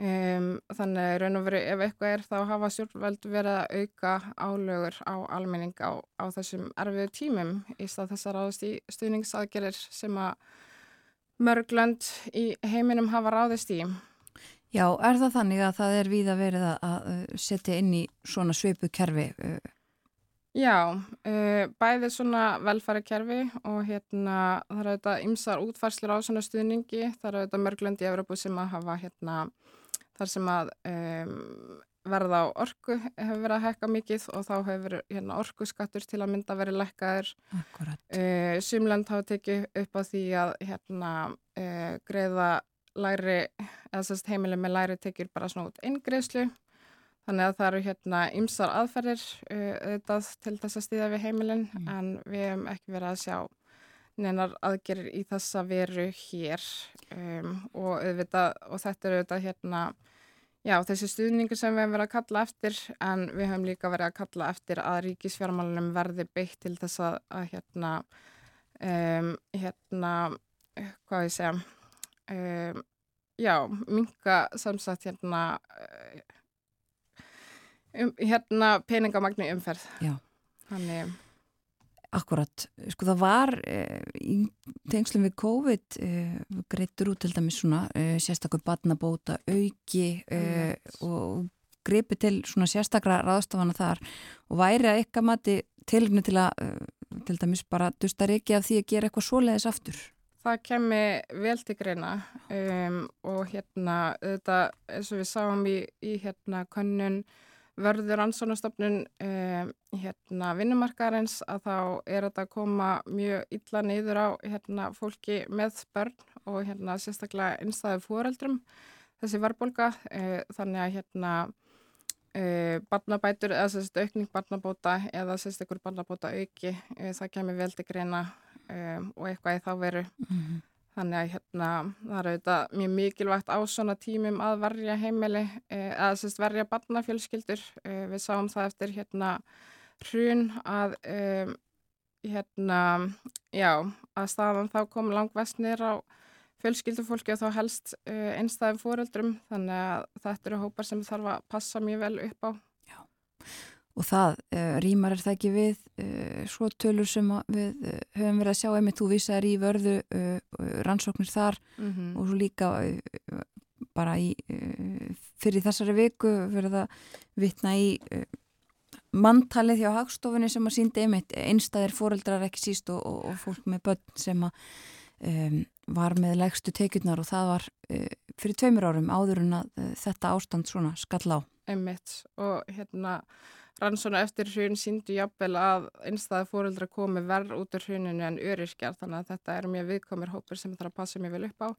Um, þannig raun og veru ef eitthvað er þá hafa stjórnveld verið að auka álögur á almenning á, á þessum erfiðu tímum í stað þessar áðust í stuðningsaðgerir sem að mörglönd í heiminum hafa ráðist í Já, er það þannig að það er við að verið að setja inn í svona sveipu kerfi? Já, bæðið svona velfæri kerfi og hérna það eru auðvitað ymsar útfærslur á svona stuðningi, það eru auðvitað mörglöndi í Európu sem að hafa hérna þar sem að um, verða á orku hefur verið að hekka mikið og þá hefur hérna, orku skattur til að mynda verið lekkaður. Uh, Sumland hafa tekið upp á því að hérna uh, greiða læri, eða sérst heimileg með læri tekjur bara svona út eingreðslu þannig að það eru hérna ymsar aðferðir uh, auðvitað til þess að stíða við heimilin mm. en við hefum ekki verið að sjá neinar aðgerir í þessa veru hér um, og auðvitað og þetta eru auðvitað hérna já þessi stuðningur sem við hefum verið að kalla eftir en við hefum líka verið að kalla eftir að ríkisfjármálunum verði beitt til þess að, að hérna um, hérna hvað ég segja um, já, minga samsagt hérna um, hérna peningamagni umferð. Já. þannig Akkurat, sko það var e, í tengslum við COVID e, greittur út til dæmis svona e, sérstaklega batnabóta, auki og greipi til svona sérstakra ráðstofana þar og væri að eitthvað mati tilinu til að til dæmis bara dustar ekki af því að gera eitthvað svoleiðis aftur Það kemi vel til greina um, og hérna þetta eins og við sáum í, í hérna kannun verður ansvonastofnun um, hérna vinnumarkaðarins að þá er þetta að koma mjög illa neyður á hérna fólki með börn og hérna sérstaklega einstæðu fóreldrum þessi verðbólka uh, þannig að hérna uh, barnabætur eða sérst aukning barnabóta eða sérst ykkur barnabóta auki uh, það kemur vel til greina um, og eitthvað í þá veru. Mm -hmm. þannig að hérna það er auðvitað mjög mikilvægt á svona tímum að verja heimili eh, að sérst verja barnafjölskyldur. Eh, við sáum það eftir hérna hrun að um, hérna já, að staðan þá kom langvestnir á fjölskyldufólki og þá helst uh, einstæðum fóreldrum þannig að þetta eru hópar sem þarf að passa mjög vel upp á. Já og það uh, rýmar er það ekki við uh, svo tölur sem við uh, höfum verið að sjá einmitt, þú vísaður í vörðu rannsóknir þar mm -hmm. og svo líka bara í fyrir þessari viku verið að vitna í manntalið hjá hagstofunni sem að síndi einmitt einstæðir foreldrar ekki síst og, og, og fólk með börn sem að um, var með legstu tekjurnar og það var uh, fyrir tveimur árum áður en að uh, þetta ástand svona skall á. Einmitt og hérna rannsóna eftir hrun síndu jafnvel að einstæði fóreldra komi verð út úr hruninu en öryrkjar þannig að þetta er mjög viðkomir hópur sem þarf að passa mjög vel upp á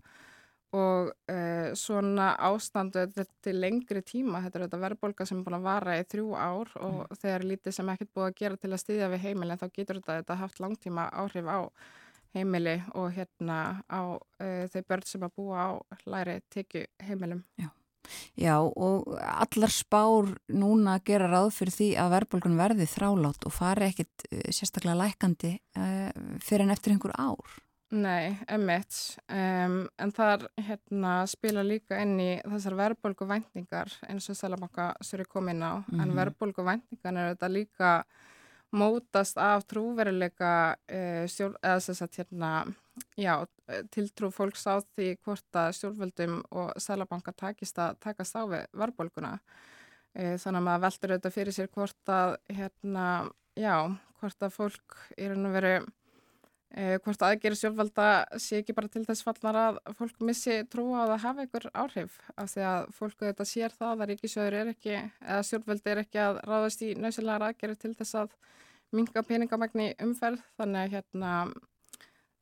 og uh, svona ástandu til lengri tíma, þetta er þetta verðbólka sem er búin að vara í þrjú ár og mm. þegar lítið sem ekkert búið að gera til að styðja við heimilin þá getur þetta, þetta haft langtíma áhrif á heimili og hérna á uh, þau börn sem að búa á læri tekju heimilum. Já. Já og allar spár núna gera ráð fyrir því að verðbólgun verði þrálátt og fari ekkit uh, sérstaklega lækandi fyrir en eftir einhver ár. Nei, emitt, um, en þar hérna, spila líka inn í þessar verðbólgu væntingar eins og Sælabanka suri komin á, mm -hmm. en verðbólgu væntingan er þetta líka mótast af trúveruleika uh, stjórn, eða þess að hérna, já, tiltrú fólks á því hvort að stjórnvöldum og Sælabanka takist að takast á við verðbólguna. Uh, þannig að maður veldur auðvitað fyrir sér hvort að, hérna, já, hvort að fólk í raun og veru Eh, hvort aðgerið sjálfvalda sé ekki bara til þess fallar að fólk missi trú á að hafa einhver áhrif af því að fólku þetta sér það að ríkisjöður er ekki eða sjálfvaldi er ekki að ráðast í nöðsynlegar aðgerið til þess að minga peningamagni umferð þannig að hérna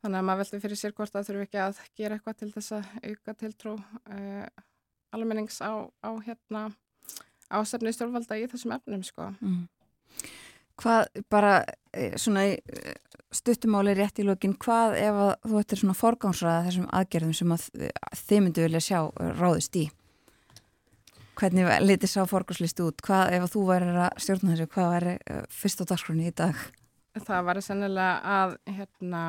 þannig að maður veldi fyrir sér hvort að þurfu ekki að gera eitthvað til þess að auka tiltrú uh, almennings á, á hérna ásefni sjálfvalda í þessum efnum sko. Mm. Hvað bara eh, svona stuttumáli rétt í lokin, hvað ef að þú ættir svona forgámsraða þessum aðgerðum sem að þið myndu vilja sjá ráðist í? Hvernig litir sá forgámslistu út? Hvað ef að þú væri að stjórna þessu, hvað væri eh, fyrst á dagskroni í dag? Það væri sennilega að hérna,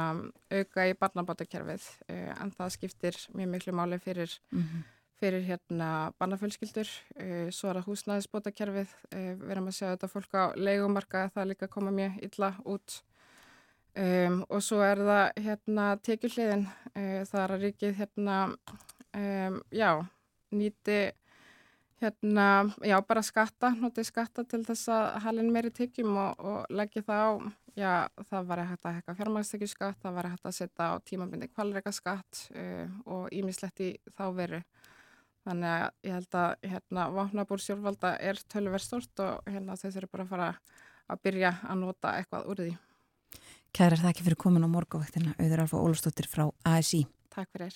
auka í barnabátakerfið eh, en það skiptir mjög miklu máli fyrir mm -hmm fyrir hérna barnafölskyldur, uh, svo er það húsnæðisbótakerfið, við erum að sjá þetta fólk á leikumarka, það líka koma mjög illa út Um, og svo er það hérna tekjuhliðin, uh, það er að ríkið hérna, um, já, nýti hérna, já, bara skatta, notið skatta til þess að halin meiri tekjum og, og leggja það á, já, það var hætta að hekka fjármægstekjuskatt, það var hætta að setja á tímabindi kvalreikaskatt uh, og ímislegt í þá veru. Þannig að ég held að hérna vapnabúr sjálfvalda er tölverð stort og hérna þau þurfum bara að fara að byrja að nota eitthvað úr því. Kærar þakki fyrir komin á morgavaktina auður alfa Ólustóttir frá ASI. Takk fyrir.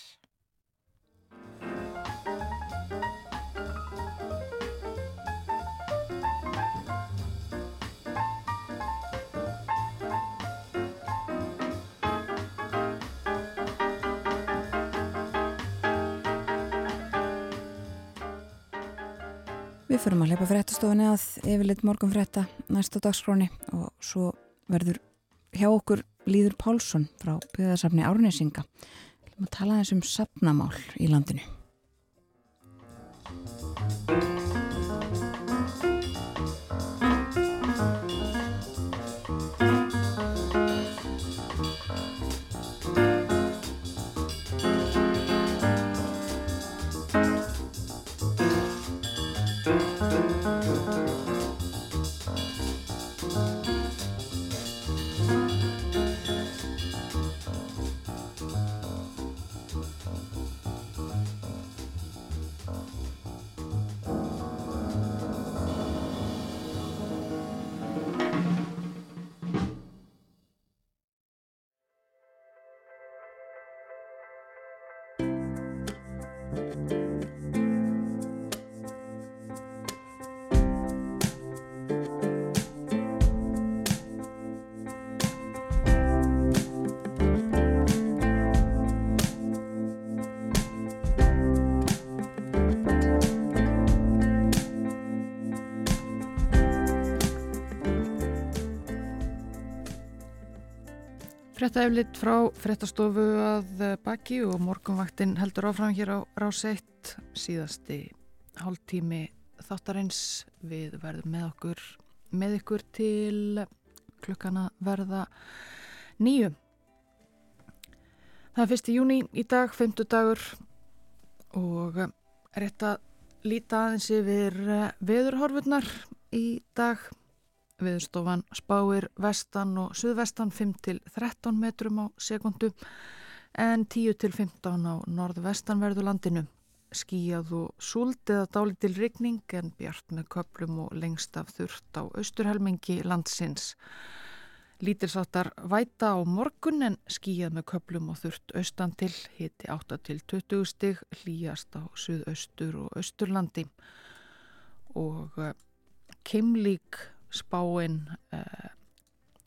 Við förum að leipa fréttastofunni að yfirleitt morgun frétta næsta dagskróni og svo verður hjá okkur Líður Pálsson frá byggðarsafni Árnesinga. Við viljum að tala þessum sapnamál í landinu. Frétta eflitt frá fréttastofu að baki og morgunvaktin heldur áfram hér á ráseitt síðasti hálftími þáttarins við verðum með okkur með ykkur til klukkana verða nýju. Það er fyrsti júni í dag, femtu dagur og rétt að líta aðeins yfir veðurhorfurnar í dag Viðstofan spáir vestan og suðvestan 5 til 13 metrum á sekundu en 10 til 15 á norðvestanverðu landinu. Skíjað og súld eða dálitil rigning en bjart með köplum og lengst af þurft á austurhelmingi landsins. Lítilsáttar væta á morgun en skíjað með köplum og þurft austan til, hiti 8 til 20 stig, hlýjast á suðaustur og austurlandi og uh, keimlík spáinn uh,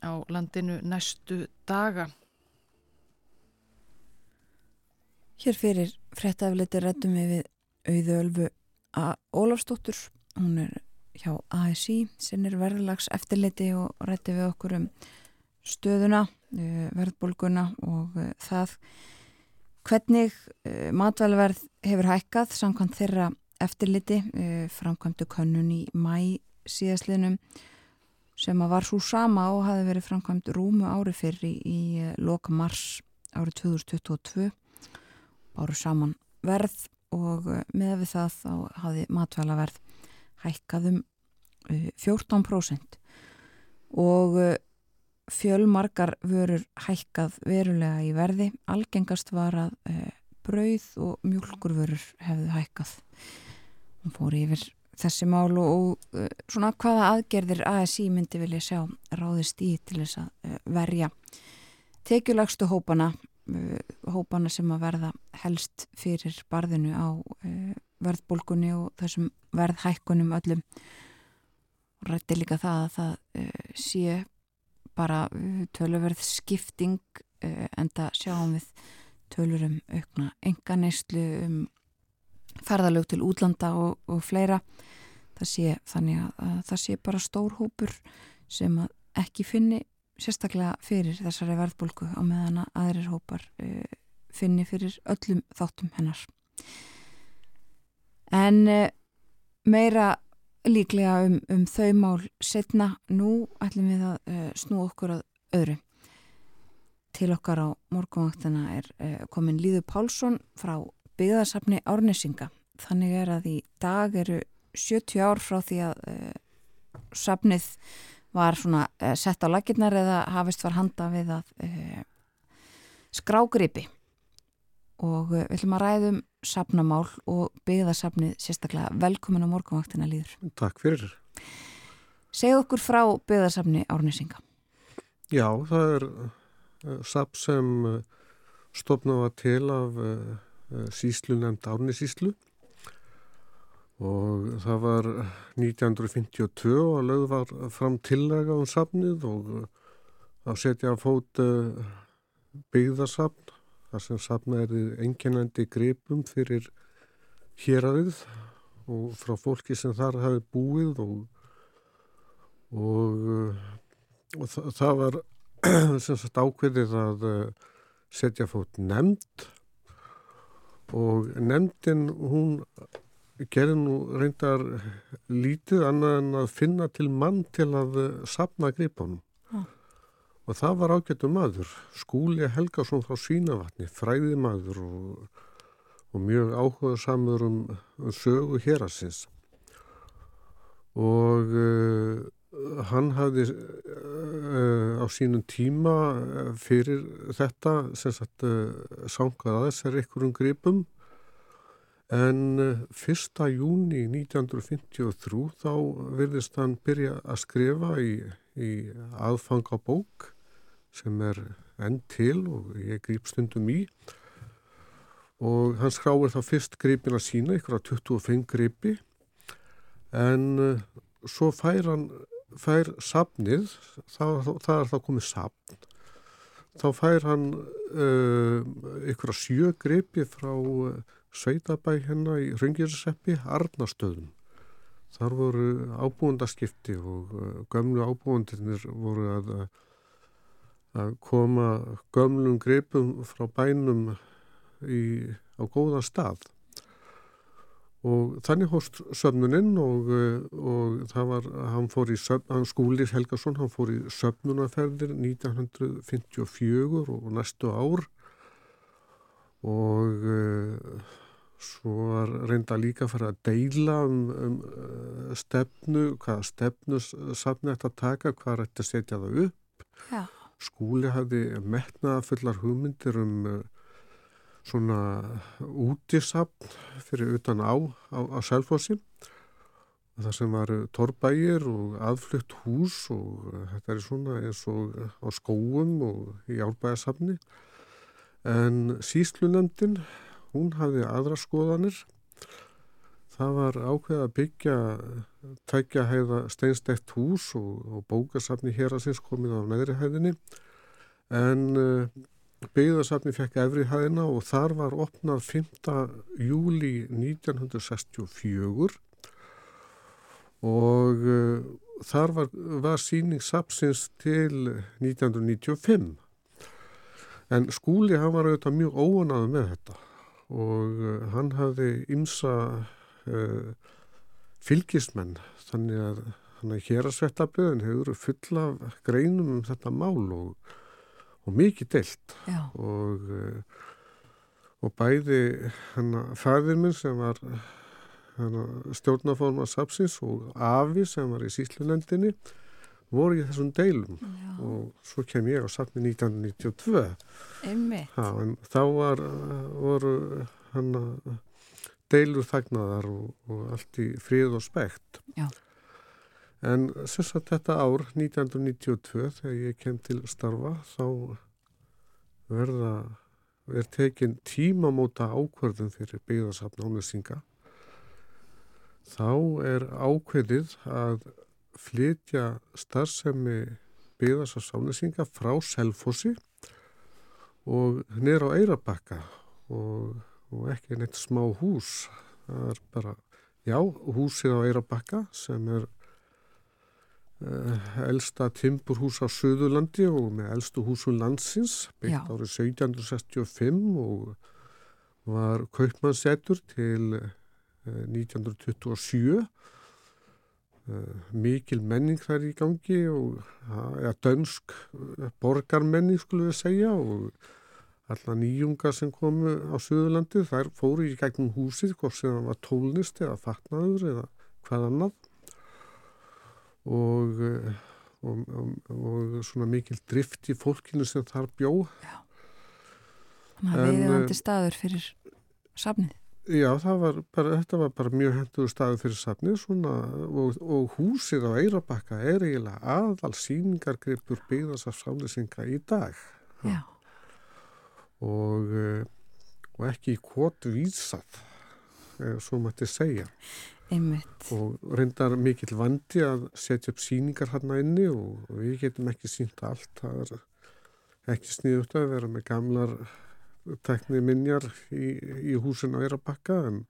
á landinu næstu daga. Hér fyrir frettafliti rættum við við auðu ölfu Ólafsdóttur. Hún er hjá ASI, sinnir verðlags eftirliti og rætti við okkur um stöðuna, eh, verðbólguna og eh, það hvernig eh, matvælaverð hefur hækkað samkvæmt þeirra eftirliti framkvæmdu könnun í mæ síðaslinum sem að var svo sama og hafi verið framkvæmt rúmu ári fyrir í, í loka mars árið 2022 báru saman verð og með við það þá hafi matvælaverð hækkaðum 14% og fjölmarkar vörur hækkað verulega í verði. Algengast var að brauð og mjölkurvörur hefðu hækkað. Hún fór yfir þessi mál og, og svona hvaða aðgerðir ASI myndi vilja sjá ráðist í til þess að verja tekjulagstu hópana hópana sem að verða helst fyrir barðinu á verðbólkunni og þessum verðhækkunum öllum. Og rætti líka það að það sé bara töluverð skipting en það sjáum við tölurum aukna enga neyslu um ferðalög til útlanda og, og fleira það sé þannig að, að það sé bara stór hópur sem ekki finni sérstaklega fyrir þessari verðbólku á meðan að aðrir hópar finni fyrir öllum þáttum hennar en meira líklega um, um þau mál setna. Nú ætlum við að uh, snú okkur að öðru. Til okkar á morgunvaktina er uh, komin Líður Pálsson frá byggðarsafni Árnesinga. Þannig er að í dag eru 70 ár frá því að uh, safnið var svona sett á laginnar eða hafist var handa við að skrágripi og við ætlum að ræðum sapnamál og byggðarsapnið sérstaklega velkomin á morgunvaktina líður. Takk fyrir. Segð okkur frá byggðarsapni Árnesinga. Já, það er uh, sap sem uh, stopnaða til af uh, síslu nefnd Árnesíslu og það var 1952 og lögð var fram tillega um sapnið og að setja að fót byggðarsapn þar sem safnaði enginandi gripum fyrir héræðið og frá fólki sem þar hafi búið og, og, og það, var <clears throat> sem sagt ákveðið að eh, setja fót nefnd og nefndin hún gerði nú reyndar lítið annað en að finna til mann til að sapna gripunum Og það var ágættu maður, skúli Helgason frá Svínavatni, fræði maður og, og mjög áhuga samur um, sögu hérasins. Og uh, hann hafði uh, á sínum tíma fyrir þetta sem sagt uh, sangað að þessar einhverjum gripum en 1. júni 1953 þá virðist hann byrja að skrifa í, í aðfangabók sem er enn til og ég grýp stundum í og hann skráir þá fyrst gripina sína, ykkur á 25 gripi en uh, svo fær hann fær sapnið, það, það er þá komið sapn þá fær hann uh, ykkur á sjö gripi frá uh, Sveitabæ hérna í Röngirseppi Arnastöðum. Þar voru ábúendaskipti og uh, gömlu ábúendirnir voru að að koma gömlum gripum frá bænum í, á góða stað og þannig hóst söfnuninn og, og það var, hann fór í söfn, hann skúlir Helgason, hann fór í söfnunaferðir 1954 og næstu ár og uh, svo var reynda líka að fara að deila um, um uh, stefnu, hvaða stefnu safni ætti að taka, hvað ætti að setja það upp. Já. Skúli hafði metnaða fullar hugmyndir um svona útisafn fyrir utan á, á, á Selfossi. Það sem var torbægir og aðflutt hús og þetta er svona eins og á skóum og í árbæðasafni. En síslunemdin, hún hafði aðra skoðanir Það var ákveð að byggja tækja heiða steinstækt hús og, og bókasafni hér að sinns komið á neðri hæðinni en byggðasafni fekk efri hæðina og þar var opnað 5. júli 1964 og uh, þar var, var síning sapsins til 1995 en skúli hann var auðvitað mjög óanaði með þetta og uh, hann hafði ymsa uh, fylgismenn þannig að að hér að svettabliðin hefur full af greinum um þetta mál og, og mikið deilt og, uh, og bæði fæðir minn sem var stjórnaforma Sapsins og Afi sem var í Síslunendinni voru í þessum deilum Já. og svo kem ég á Sapni 1992 Einmitt. Já, en þá var, voru hann að deilur þagnaðar og, og allt í frið og spekt. Já. En sem sagt þetta ár, 1992, þegar ég kem til starfa, þá verða, er tekin tímamóta ákvörðum fyrir byggðarsafn ámessinga. Þá er ákveðið að flytja starfsemi byggðarsafn frá Selfossi og nýra á Eirabakka og, og ekki neitt smá hús. Það er bara, já, húsið á Eirabakka sem er elsta timburhús á Suðurlandi og með elstu húsum landsins, byggt Já. árið 1765 og var kaupmannsettur til uh, 1927. Uh, mikil menning þar í gangi og ja, dönsk borgarmenning skulum við segja og alla nýjunga sem komu á Suðurlandi þær fóru í gegnum húsið hvort sem það var tólnist eða fatnaður eða hvað annað og, og, og, og svona mikil drift í fólkinu sem þar bjó Þannig að En, viðeigandi eh, staður fyrir safnið. Já, var bara, þetta var bara mjög hendur staðu fyrir safnið svona og, og húsið á Eirabakka er eiginlega aðal síningargripur byggðas af sálesinga í dag Já. og, eh, og ekki í kvot vísað, eh, svo mætti segja. Einmitt. Og reyndar mikill vandi að setja upp síningar hérna inni og, við getum ekki sínt allt. Það er ekki sniðut að vera með gamlar tekni minjar í, í húsin á Eirabakka en,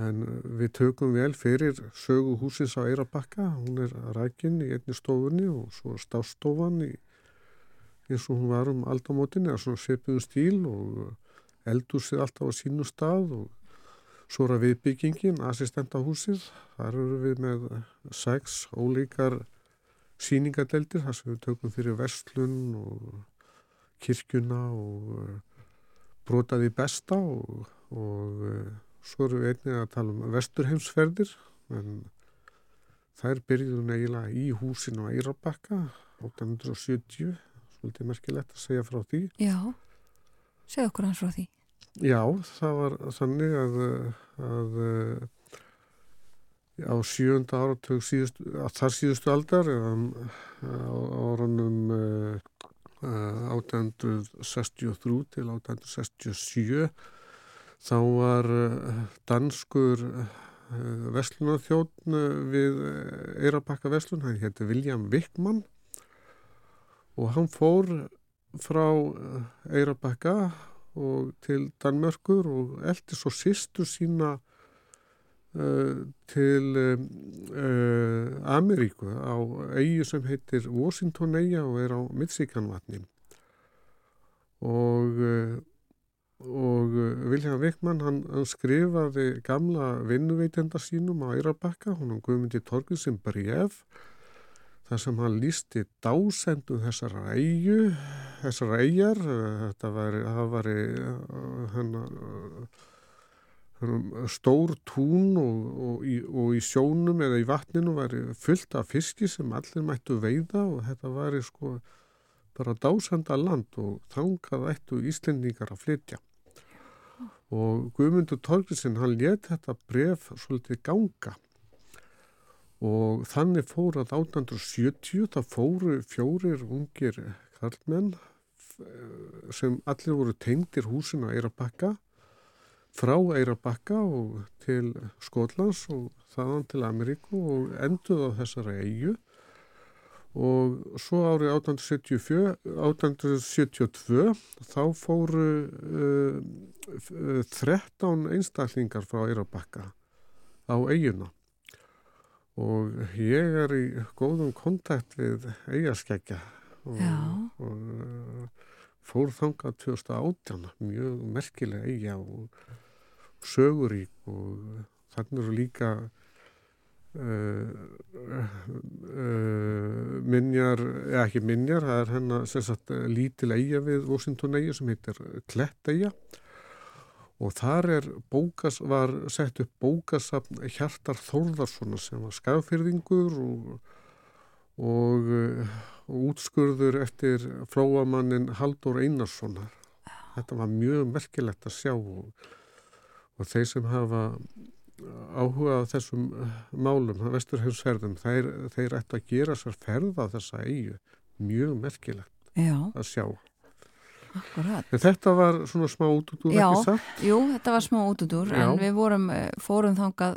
en við tökum vel fyrir sögu húsins á Eirabakka. Hún er rækinn í einni stofunni og svo stástofan í eins og hún var um aldamótinni að svona sepiðum stíl og eldúsið alltaf á sínu stað og svo er að viðbyggingin, assistentahúsið, þar eru við með sex ólíkar síningadeldir, þar sem við tökum fyrir verslun og kirkjuna og uh, brotaði besta og, og uh, svo erum við einnig að tala um vesturheimsferðir en þær byrjuðu eiginlega í húsinu á Eirabakka 1870, svolítið merkilegt að segja frá því. Já. Segð okkur hans frá því. Já, það var þannig að, að, að á sjönda áratug síðustu, að þar síðustu aldar eða á árunum uh, 1863 til 1867 þá var danskur vestlunarþjóðn við Eirabakka vestlun, hann hétti William Wickman. Og hann fór frá Eirabakka og til Danmörkur og eldi svo sýstu sína uh, til uh, Ameríku á eigi sem heitir Washington eiga og er á Michiganvatni. Og uh, og Vilhelm Vikman hann, hann skrifaði gamla vinnuveitenda sínum á Eirabakka, hún hann guðmyndi torgið sem bref þar sem hann lísti dásendu þessar eigu, þessar eigjar, þetta var, það var um, stór tún og, og, í, og í sjónum eða í vatninu væri fullt af fiski sem allir mættu veiða og þetta væri sko bara dásanda land og þangað ættu Íslendingar að flytja. Og Guðmundur Torgrisinn hann let þetta bref svolítið ganga og þannig fór að 1870 það fóru fjórir ungir karlmenn f- sem allir voru tengdir húsin á Eirabakka frá Eirabakka og til Skotlands og þaðan til Ameríku og enduð á þessara eigu og svo árið 1874, 1872 þá fóru uh, uh, 13 einstaklingar frá Eirabakka á eiguna og ég er í góðum kontakt við eigaskeggja og, og uh, fór þangað 2018 mjög merkilega eigja og sögurík og þannig eru líka uh, uh, minjar, eða ekki minjar, það er hennar eh, lítil eigja við Washington eigja sem heitir Klett eigja og þar er bókas, var sett upp bókasafn Hjartar Þórðarssona sem var skafyrðingur og, og, og útskurður eftir flóamannin Haldur Einarssonar. Þetta var mjög merkilegt að sjá og, og þeir sem hafa áhuga á þessum uh, málum, vesturheimsferðum, þeir, þeir ættu að gera sér ferð á þessa eigu. Mjög merkilegt Já, að sjá. Akkurat. Þetta var svona smá út út úr Já. ekki satt? Jú, þetta var smá útudur Já. en við vorum, eh, fórum þangað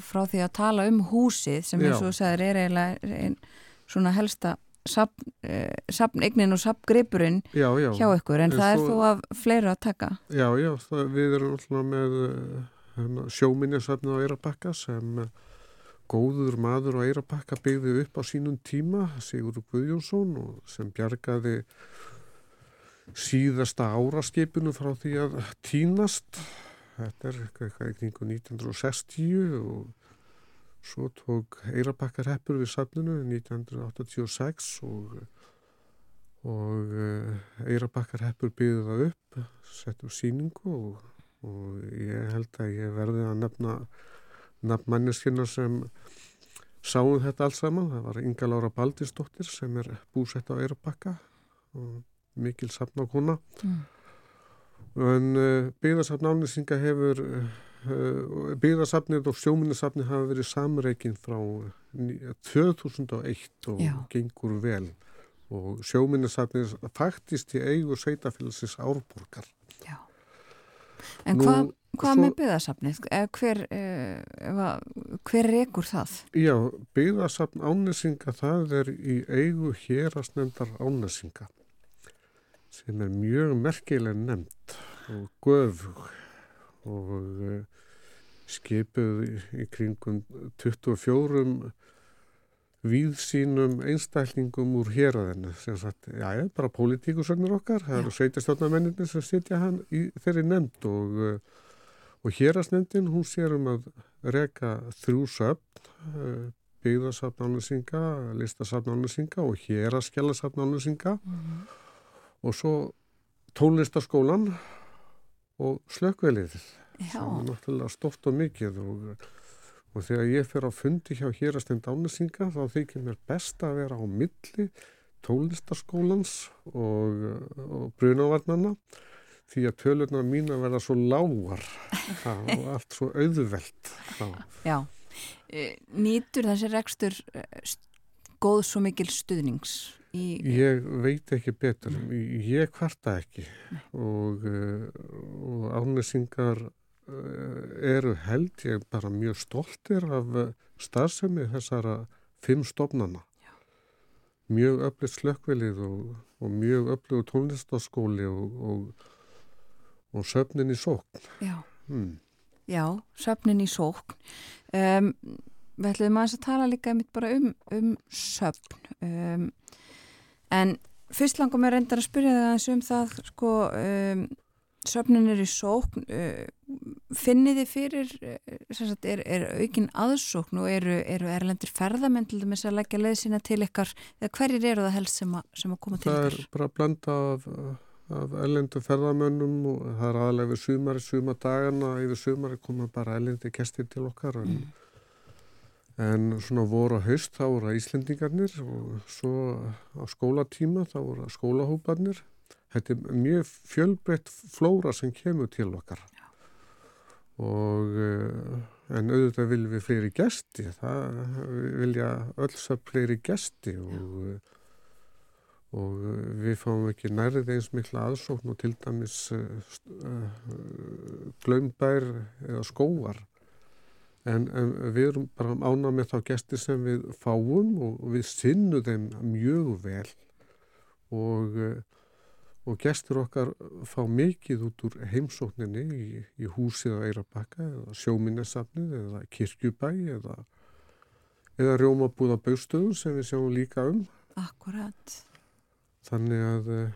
frá því að tala um húsið sem eins og þú sagðir er eiginlega ein, svona helsta sapn, eh, og sapgripurinn Já, já. hjá ykkur en En það er svo- þó af fleira að taka. Já, já, það, við erum alltaf með uh, sjóminjasöfni á Eirabakka sem góður maður á Eirabakka byggði upp á sínum tíma, Sigurður Guðjónsson sem bjargaði síðasta áraskipinu frá því að tínast. Þetta er eitthvað í kringu 1960 og svo tók Eirabakka reppur við safninu 1986 og og Eirabakkar heppur byggði það upp, sett upp síningu og, og ég held að ég verði að nefna nafn manneskina sem sáum þetta alls saman. Það var Inga Lára Baldisdóttir sem er búsett á Eirabakka og mikil safnakona. Mm. En uh, byggðarsafn ánýsinga hefur, uh, byggðarsafnið og sjóminnisafnið hafa verið samreikin frá ní- 2001 og Já. gengur vel og sjóminnisafnið faktist í eigu sveitafélagsins Árborgar. Já. En Nú, hvað, hvað með byggðasafnið? Eh, Hver, eh, hver rekur það? Já, byggðarsafn ánæsinga það er í eigu hérastnefndar ánæsinga sem er mjög merkileg nefnd og göfug og uh, skipuð í, kringum 24 víðsýnum einstaklingum úr héraðinu. Sem sagt, já, já, bara pólitíkusögnur okkar, það eru sveitastjórnarmenninni sem sitja hann í þeirri nefnd og, uh, og hérastnefndin hún sér um að reka þrjú söfn, uh, byggðarsafn ánæsinga, listasafn ánæsinga og héraskjálasafn ánæsinga og svo tónlistaskólan og slökkvelið sem er náttúrulega stort og mikið og, og þegar ég fer á fundi hjá hérastend ánæsinga þá þykir mér best að vera á milli tónlistaskólans og, og brunavarnana því að tölurnar mín að vera svo lágar <laughs> og allt svo auðvelt ha. já. Eh, Nýtur þessi rekstur eh, góð svo mikil stuðnings í... Ég veit ekki betur, ég kvarta ekki og, uh, og ánæsingar uh, eru held ég bara mjög stoltir af uh, starfsemi þessara fimm stofnana. Mjög öflið slökkvilið og, og mjög öflið tónlistaskóli og, og, og söfnin í sókn. Já. Hmm. Já, söfnin í sókn. Um, við ætlum aðeins að tala líka um, um söfn. Um, en fyrst langum ég reyndar að spyrja það aðeins um það, sko, um, söfnin er í sókn. Uh, finnið þið fyrir, uh, sagt, er, er aukin aðsókn og eru, eru erlendir ferðamenn til dæmis að leggja leið sína til ykkar, eða hverjir eru það helst sem, a, sem að koma til Það ykkar? er bara að blanda af af ellendu ferðamönnum og það er aðalega við sumari, sumadagana, yfir sumari koma bara ellendi kestir til okkar en, en svona voru að haust þá voru það Íslendingarnir og svo á skólatíma þá voru það skólahóparnir. Þetta er mjög fjölbreytt flóra sem kemur til okkar. Og uh, en auðvitað viljum við fleiri gesti, það vilja öll svo fleiri gesti og og við fáum ekki nærið eins mikla aðsókn og til dæmis uh, uh, glömbær eða skóar en, en við erum bara ána með þá gesti sem við fáum og, við sinnum þeim mjög vel. Og, uh, og gestur okkar fá mikið út úr heimsókninni í, í húsið á Eirabakka eða sjóminnesafnið eða kirkjubæ eða, eða rjómabúða baustöðum sem við sjáum líka um. Akkurat. þannig að eh,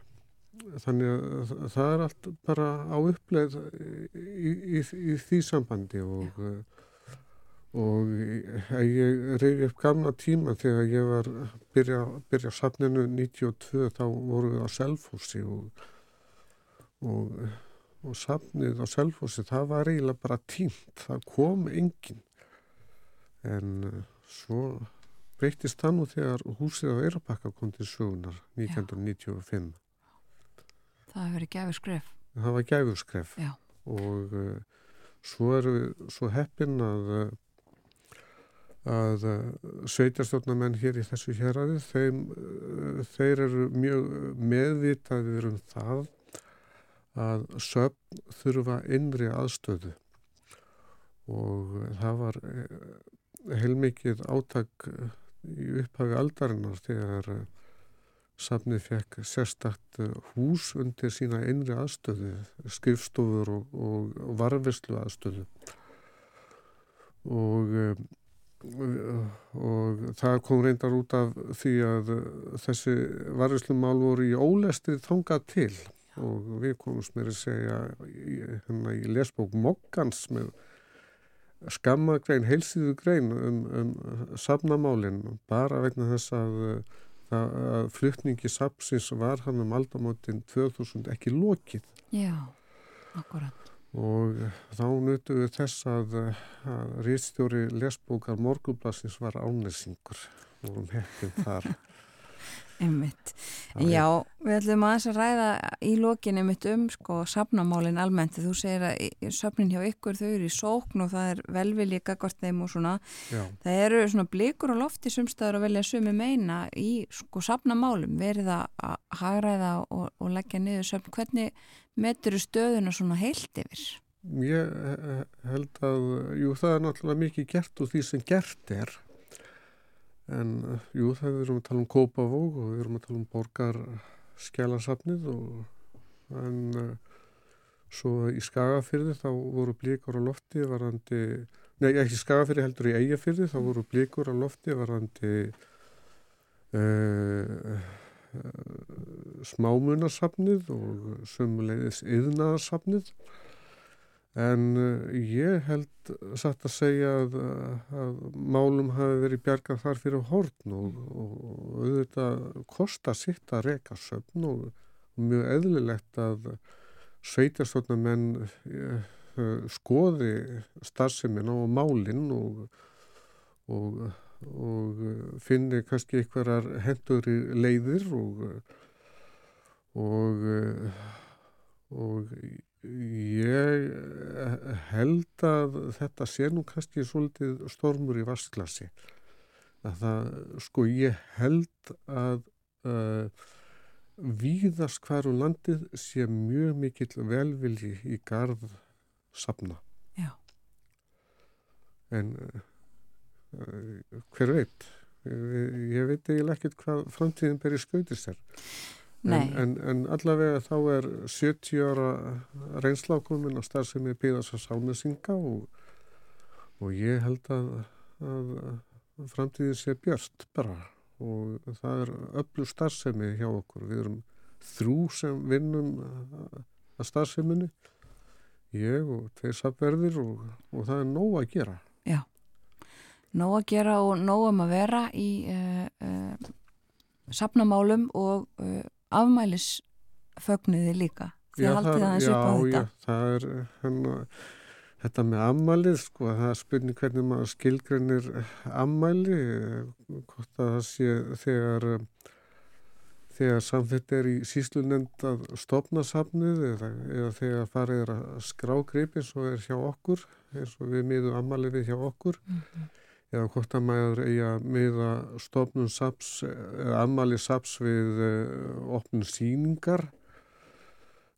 þannig að það er allt bara á uppleið í, í, í því sambandi og eh, og ég reyði upp gamla tíma þegar ég var byrja, byrja safninu 92 þá voru við á Selfossi og, og, og safnið á Selfossi það var eiginlega bara tímt það kom engin en eh, svo breytist það nú þegar húsið á Eirabakka kom til sögunar 1995 Það hefur verið gefið skref. það var gæfurskref Já. og uh, svo erum við svo heppin að uh, að uh, sveitarstjórnamenn hér í þessu héræði þeim, uh, þeir eru mjög meðvitaðir um það að söfn þurfa innri aðstöðu. Og uh, það var heilmikið átak í upphafi aldarinnar þegar safnið fekk sérstakt hús undir sína innri aðstöðu, skrifstofur og, og, varfislu aðstöðu og, og það kom reyndar út af því að þessi varfislumál voru í ólestri þangað til. Og við komumst með að segja í, hérna í lesbók Mokkans með skamma grein, heilsíðu grein um, um safnamálinn bara vegna þess að, það, að flutningi sapsins var hann um aldamótin 2000 ekki lokið. Já, akkurat. Og þá nutu við þess að, að rýstjóri lesbókar morgublasins var ánesingur og um heppin þar Einmitt. Já, við ætlum aðeins að ræða í lokin einmitt um sko safnamálin almennt. Þú segir að söfnin hjá ykkur þau eru í sókn og það er velvilji gagvart þeim og svona. já, Það eru svona blikur á lofti sumstaður að velja sumi meina í sko safnamálum, verið að hagræða og, og leggja niður söfn. Hvernig metur stöðuna svona heilt yfir? ég eh, held að jú það er náttúrulega mikið gert úr því sem gert er en eh, jú það við erum að tala um Kópavóg og við erum að tala um borgar skjálasafnið og en uh, svo í Skagafyrði þá voru blíkur á lofti varandi, nei ekki Skagafyrði heldur í Eyjafyrði þá voru blíkur á lofti varandi uh, uh, smámunarsafnið og sömulegðis yðnaðarsafnið en uh, ég held satt að segja að, að málum hafi verið bjargað þar fyrir horn og, og, og auðvitað kosta sitt að reka söfn og, og mjög eðlilegt að sveitarstofnamenn uh, skoði starfseminna og málinn og, finni kannski einhverjar henduri leiðir og og og ég held að þetta sé nú kannski svolítið stormur í vasklasi að það, sko ég held að uh, víðast hvar um landið sé mjög mikill velvilji í garð safna. Já. En uh, hver veit? Ég, ég veit eiginlega ekkert hvað framtíðin ber í skauti sér. En, en, en allavega þá er 70 ára reynslakomin á starfsemi byggðas að sánesinga og, og ég held að, að framtíðin sé björst bara og það er öllu starfsemi hjá okkur. Við erum þrjú sem vinnum að starfseminni, ég og tveir safverðir og, og það er nóg að gera. Nóg að gera og nóg um að vera í uh, uh, safnamálum og uh, afmælis fögnuði líka. Þið Já, haldið aðeins upp á þetta. Já, það er hennar, þetta með ammalið, sko, það er spurning hvernig maður skilgreinir ammæli, eh, hvort að það sé þegar, þegar samþitt er í síslunend að stopna safnið eða, eða þegar farið er að skrá gripi eins og er hjá okkur, eins og við miðum ammalið við hjá okkur, eða hvort að maður eigi að miða stopnum saps, eða ammali saps við uh, opnum síningar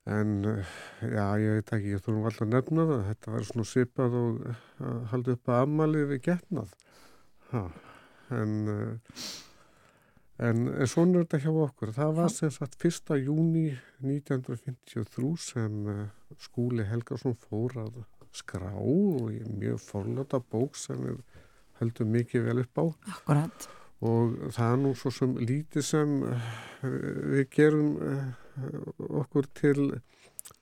En eh, já, ég veit ekki, ég þurfum alltaf að nefna það. Þetta var svona svipað og eh, halda upp að ammali við getnað. Ha, en, eh, en, en svona er þetta hjá okkur. Það var sem sagt 1. júni 1953 sem eh, skúli Helgarsson fór að skrá og í mjög forlata bók sem við höldum mikið vel upp á Akkurat. og það er nú svo sem lítið sem eh, við gerum eh, okkur til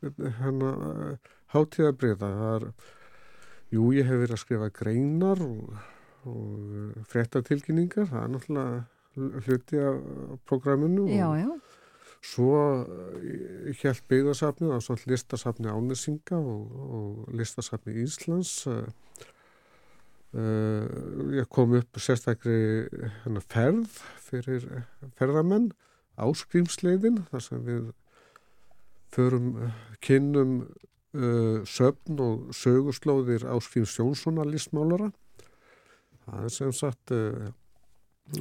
hérna hátíðabriða það er, jú ég hef verið að skrifa greinar og, og fréttatilkynningar það er náttúrulega hluti af programminu Já, já. svo held byggðarsafnið á svona listasafni Ánesinga og, og listasafni Íslands uh, ég kom upp sérstakri hérna, ferð fyrir ferðamenn áskrimsleiðin þar sem við förum uh, kynnum uh, söfn og sögurslóðir Áskrims Jónssonar listmálara. Það er sem sagt uh,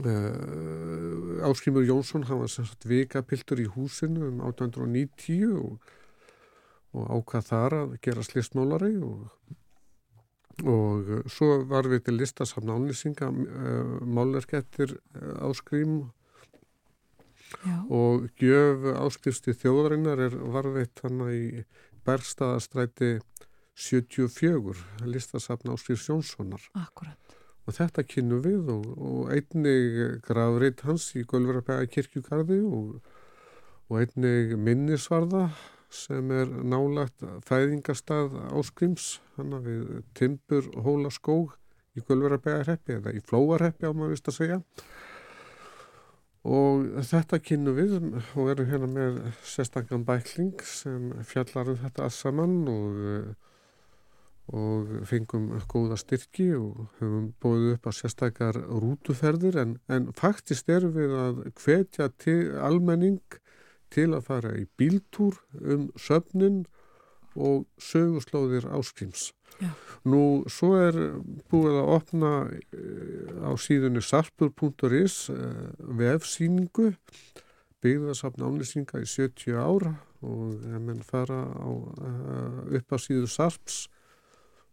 uh, Áskrimur Jónsson hann var sem sagt vikapiltur í húsinu um 1890 og, og ákvað þar að gera listmálari og og uh, svo var við til listasafn álýsinga uh, málverkettir uh, áskrím Já. og gjöf áskrifsti þjóðarinnar er varveitt hann í Bergstaðastræti 74 listasafn áskrifs Jónssonar Akkurat. og þetta kynnu við og, og einnig grafreit hans í Gölverabæða kirkjugarði og, og einnig minnisvarða sem er nálagt fæðingastað áskrims hann við Timbur Hólaskóg í Gölverabæðarheppi eða í Flóarheppi á maður vist að segja. Og þetta kynnu við og erum hérna með sérstakann bækling sem fjallar um þetta alls saman og og fengum góða styrki og höfum bóðið upp á sérstakar rútuferðir. En, en faktist erum við að hvetja almenning til að fara í bíltúr um söfnin og sögurslóðir áskrims. Já. Nú, svo er búið að opna eh, á síðunni sarpur.is eh, vefsýningu byggðarsafn ánlýsinga í 70 ára og ef menn fara á, eh, upp á síðu sarps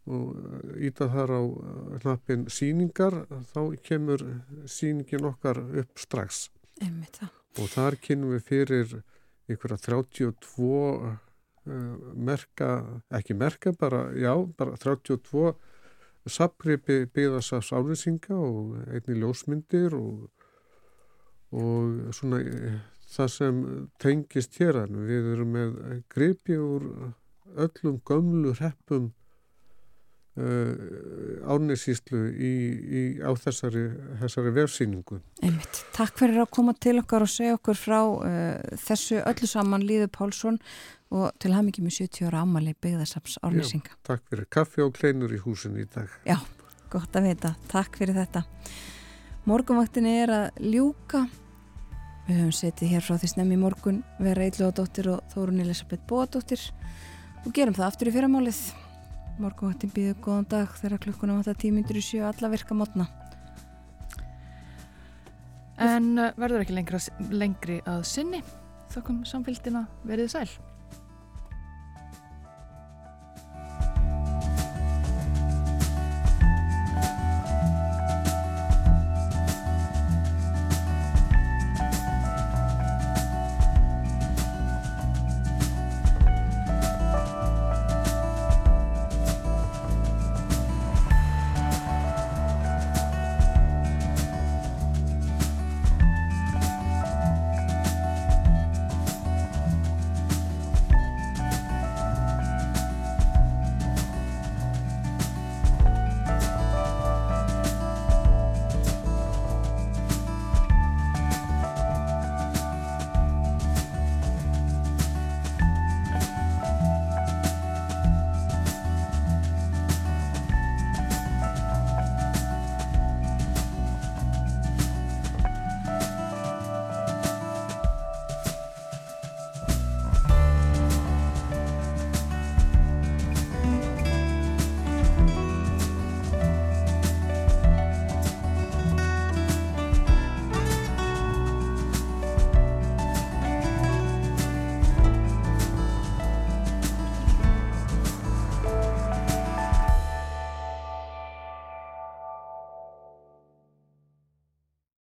og íta þar á hnappin síningar þá kemur síningin okkar upp strax Einmitt það. Og þar kynum við fyrir að 32 uh, merka, ekki merka bara, já, bara 32 sapgripi byggðarsafs álýsinga og einni ljósmyndir og, og svona eh, það sem tengist hér við erum með gripi úr öllum gömlu hreppum uh, í, á þessari, þessari vefsýningu. Einmitt. Takk fyrir að koma til okkar og segja okkur frá uh, þessu öllu saman Líður Pálsson og til haf mikið með 70 ára ammali byggðarsaps árlýsinga. Takk fyrir kaffi og kleinur í húsinu í dag. Já, gott að vita. Takk fyrir þetta. Morgunvaktinni er að ljúka. Við höfum setið hér frá því snemmi morgun vera Eilóðadóttir og Þórun Elisabeth Bóadóttir og gerum það aftur í fyrramálið. Morgunvaktin býður góðan dag þegar klukkuna vantar tímyndur í sjö alla virka mótna. En uh, verður ekki lengra, lengri að sinni. Þakkum samfélgina verið sæl.